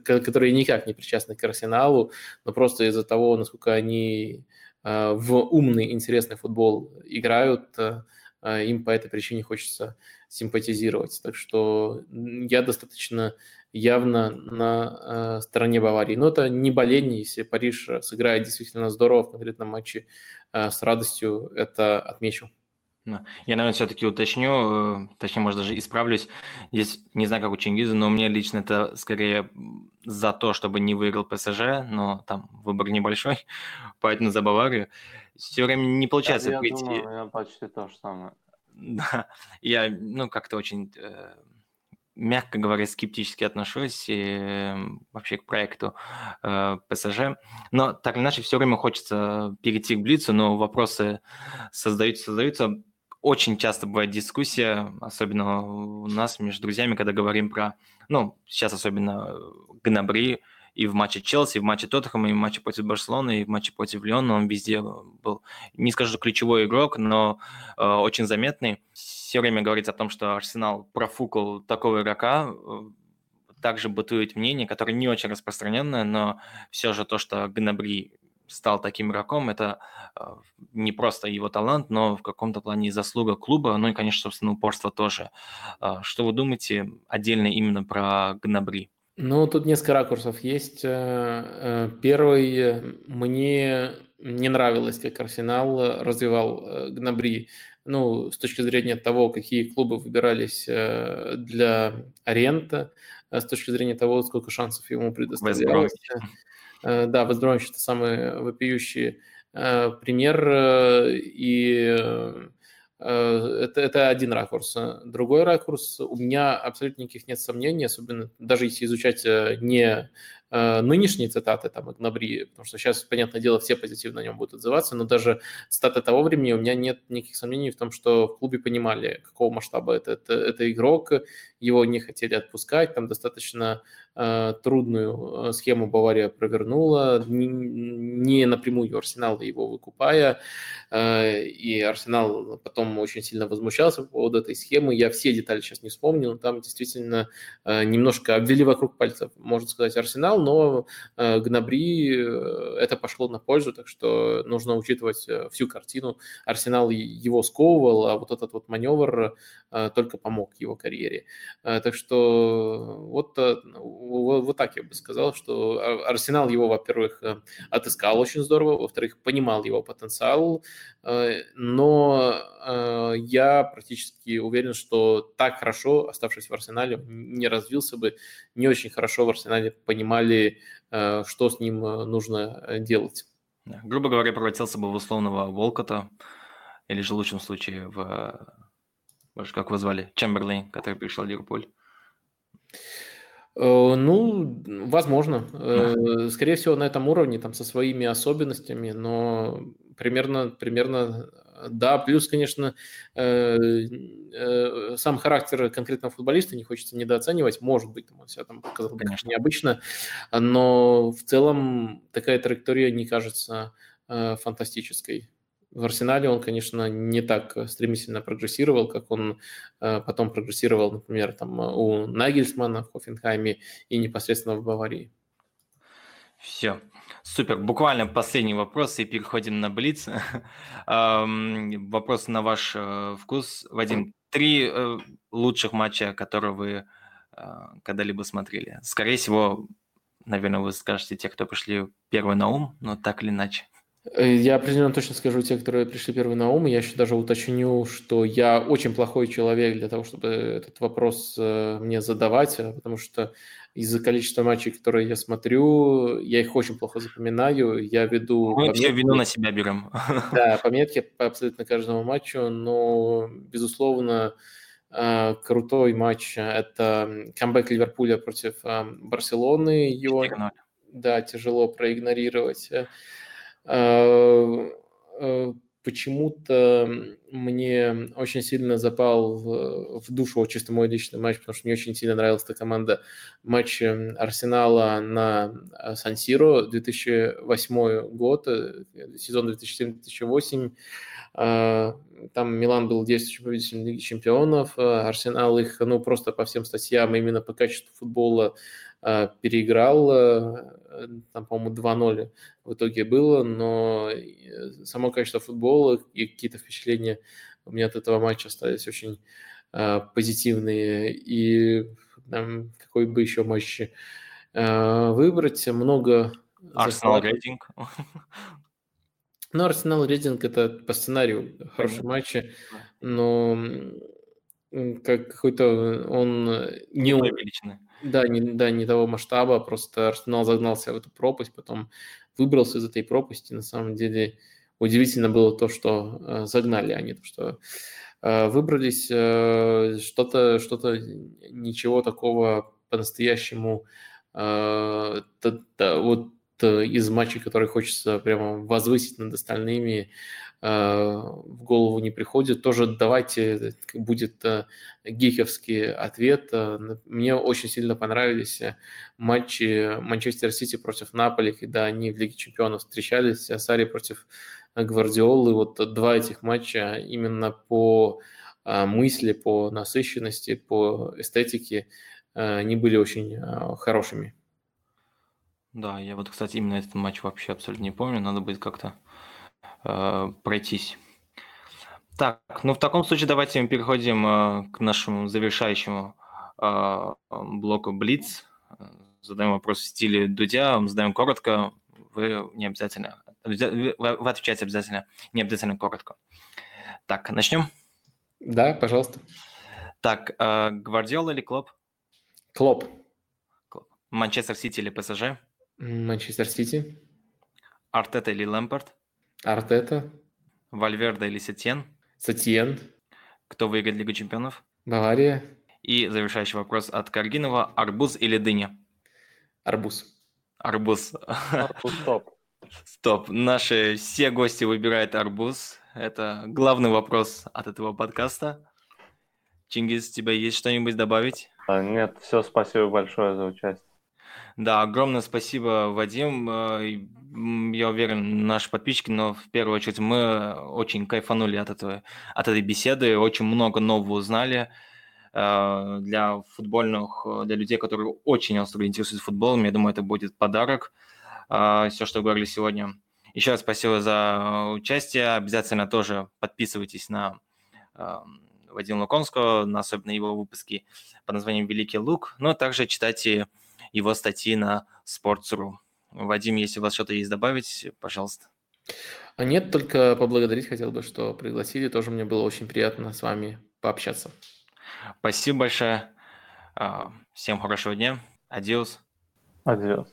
которые никак не причастны к Арсеналу, но просто из-за того, насколько они в умный, интересный футбол играют, им по этой причине хочется симпатизировать. Так что я достаточно явно на э, стороне Баварии. Но это не боление, если Париж сыграет действительно здорово в конкретном матче, э, с радостью это отмечу. Я, наверное, все-таки уточню, э, точнее, может, даже исправлюсь. Здесь не знаю, как у Чингиза, но у меня лично это скорее за то, чтобы не выиграл ПСЖ, но там выбор небольшой, поэтому за Баварию. Все время не получается я, я Думаю, я почти то же самое. Да, я, ну, как-то очень э, мягко говоря, скептически отношусь и вообще к проекту э, ПСЖ. Но так или иначе, все время хочется перейти к Блицу, но вопросы создаются, создаются. Очень часто бывает дискуссия, особенно у нас между друзьями, когда говорим про, ну, сейчас особенно Гнабри, и в матче Челси, и в матче Тоттенхэма, и в матче против Барселоны, и в матче против Леона он везде был, не скажу, ключевой игрок, но э, очень заметный все время говорится о том, что Арсенал профукал такого игрока, э, также бытует мнение, которое не очень распространенное, но все же то, что Гнабри стал таким игроком, это э, не просто его талант, но в каком-то плане заслуга клуба, ну и, конечно, собственно, упорство тоже. Э, что вы думаете отдельно именно про Гнабри? Ну, тут несколько ракурсов есть. Первый, мне не нравилось, как Арсенал развивал Гнабри ну, с точки зрения того, какие клубы выбирались э, для аренда, э, с точки зрения того, сколько шансов ему предоставлялось. Э, да, Вездромович – это самый вопиющий пример, и это, это один ракурс. Другой ракурс, у меня абсолютно никаких нет сомнений, особенно даже если изучать не Э, нынешние цитаты там Игнабри, потому что сейчас, понятное дело, все позитивно о нем будут отзываться, но даже цитаты того времени у меня нет никаких сомнений в том, что в клубе понимали, какого масштаба это, это, это игрок, его не хотели отпускать, там достаточно э, трудную э, схему Бавария провернула, не, напрямую Арсенал его выкупая, э, и Арсенал потом очень сильно возмущался по поводу этой схемы, я все детали сейчас не вспомню, но там действительно э, немножко обвели вокруг пальцев, можно сказать, Арсенал, но э, Гнабри э, это пошло на пользу, так что нужно учитывать э, всю картину. Арсенал его сковывал, а вот этот вот маневр только помог его карьере. Так что вот, вот так я бы сказал, что Арсенал его, во-первых, отыскал очень здорово, во-вторых, понимал его потенциал, но я практически уверен, что так хорошо, оставшись в Арсенале, не развился бы, не очень хорошо в Арсенале понимали э, что с ним э, нужно э, делать. Грубо говоря, превратился бы в условного Волкота, или же в лучшем случае в, как вы звали, Чемберлейн, который пришел в Ливерпуль. Ну, возможно. Скорее всего, на этом уровне, там, со своими особенностями, но примерно, примерно да, плюс, конечно, э, э, сам характер конкретного футболиста не хочется недооценивать. Может быть, он себя там показал конечно. необычно, но в целом такая траектория не кажется э, фантастической. В Арсенале он, конечно, не так стремительно прогрессировал, как он потом прогрессировал, например, там, у Нагельсмана в Хофенхайме и непосредственно в Баварии. Все. Супер. Буквально последний вопрос и переходим на Блиц. Вопрос на ваш э, вкус. Вадим, три э, лучших матча, которые вы э, когда-либо смотрели. Скорее всего, наверное, вы скажете те, кто пришли первый на ум, но так или иначе. Я определенно точно скажу те, которые пришли первые на ум. Я еще даже уточню, что я очень плохой человек для того, чтобы этот вопрос мне задавать, потому что из-за количества матчей, которые я смотрю, я их очень плохо запоминаю. Я веду... Мы пометки, все вину на себя берем. Да, пометки по абсолютно каждому матчу, но, безусловно, а, крутой матч – это камбэк Ливерпуля против а, Барселоны. Его, да, тяжело проигнорировать. А, почему-то мне очень сильно запал в, в душу чисто мой личный матч, потому что мне очень сильно нравилась эта команда. Матч эм, Арсенала на э, Сан-Сиро 2008 год, э, сезон 2007-2008. Э, там Милан был действующим победителем Лиги Чемпионов, Арсенал их, ну, просто по всем статьям именно по качеству футбола переиграл там, по-моему, 2-0 в итоге было, но э, само качество футбола и какие-то впечатления у меня от этого матча остались очень э, позитивные. И там, какой бы еще матч э, выбрать, много... Арсенал рейтинг. Ну, Арсенал рейтинг это по сценарию хорошие матчи, но как какой-то он не... Величины. Да, не, да, не того масштаба, просто Арсенал загнался в эту пропасть, потом выбрался из этой пропасти. На самом деле удивительно было то, что э, загнали они, то, что э, выбрались, э, что-то, что-то, ничего такого по-настоящему, э, та, та, вот э, из матчей, которые хочется прямо возвысить над остальными, Э, в голову не приходит. Тоже давайте будет э, гиковский ответ. Э, мне очень сильно понравились матчи Манчестер Сити против Наполи, когда они в Лиге Чемпионов встречались, Сари против Гвардиолы. Вот два этих матча именно по мысли, по насыщенности, по эстетике они были очень хорошими. Да, я вот, кстати, именно этот матч вообще абсолютно не помню. Надо будет как-то э, пройтись. Так, ну в таком случае давайте мы переходим э, к нашему завершающему э, блоку Блиц. Задаем вопрос в стиле Дудя, задаем коротко, вы не обязательно, вы, вы отвечаете обязательно, не обязательно коротко. Так, начнем? Да, пожалуйста. Так, э, Гвардиола или Клоп? Клоп. Манчестер Сити или ПСЖ? Манчестер Сити. Артета или Лэмпорт? Артета. Вальверда или Сетьен? Сатьен. Кто выиграет Лигу чемпионов? Бавария. И завершающий вопрос от Каргинова. Арбуз или дыня? Арбуз. Арбуз. Арбуз топ. Стоп. Наши все гости выбирают арбуз. Это главный вопрос от этого подкаста. Чингис, у тебя есть что-нибудь добавить? А, нет, все, спасибо большое за участие. Да, огромное спасибо, Вадим. Э, я уверен, наши подписчики, но в первую очередь мы очень кайфанули от, этого, от этой беседы, очень много нового узнали э, для футбольных, для людей, которые очень остро интересуются футболом. Я думаю, это будет подарок, э, все, что говорили сегодня. Еще раз спасибо за участие. Обязательно тоже подписывайтесь на Вадима Луконского, на особенно его выпуски под названием «Великий лук», но также читайте его статьи на Sports.ru. Вадим, если у вас что-то есть добавить, пожалуйста. А нет, только поблагодарить хотел бы, что пригласили. Тоже мне было очень приятно с вами пообщаться. Спасибо большое. А, всем хорошего дня. Адиос. Адиос.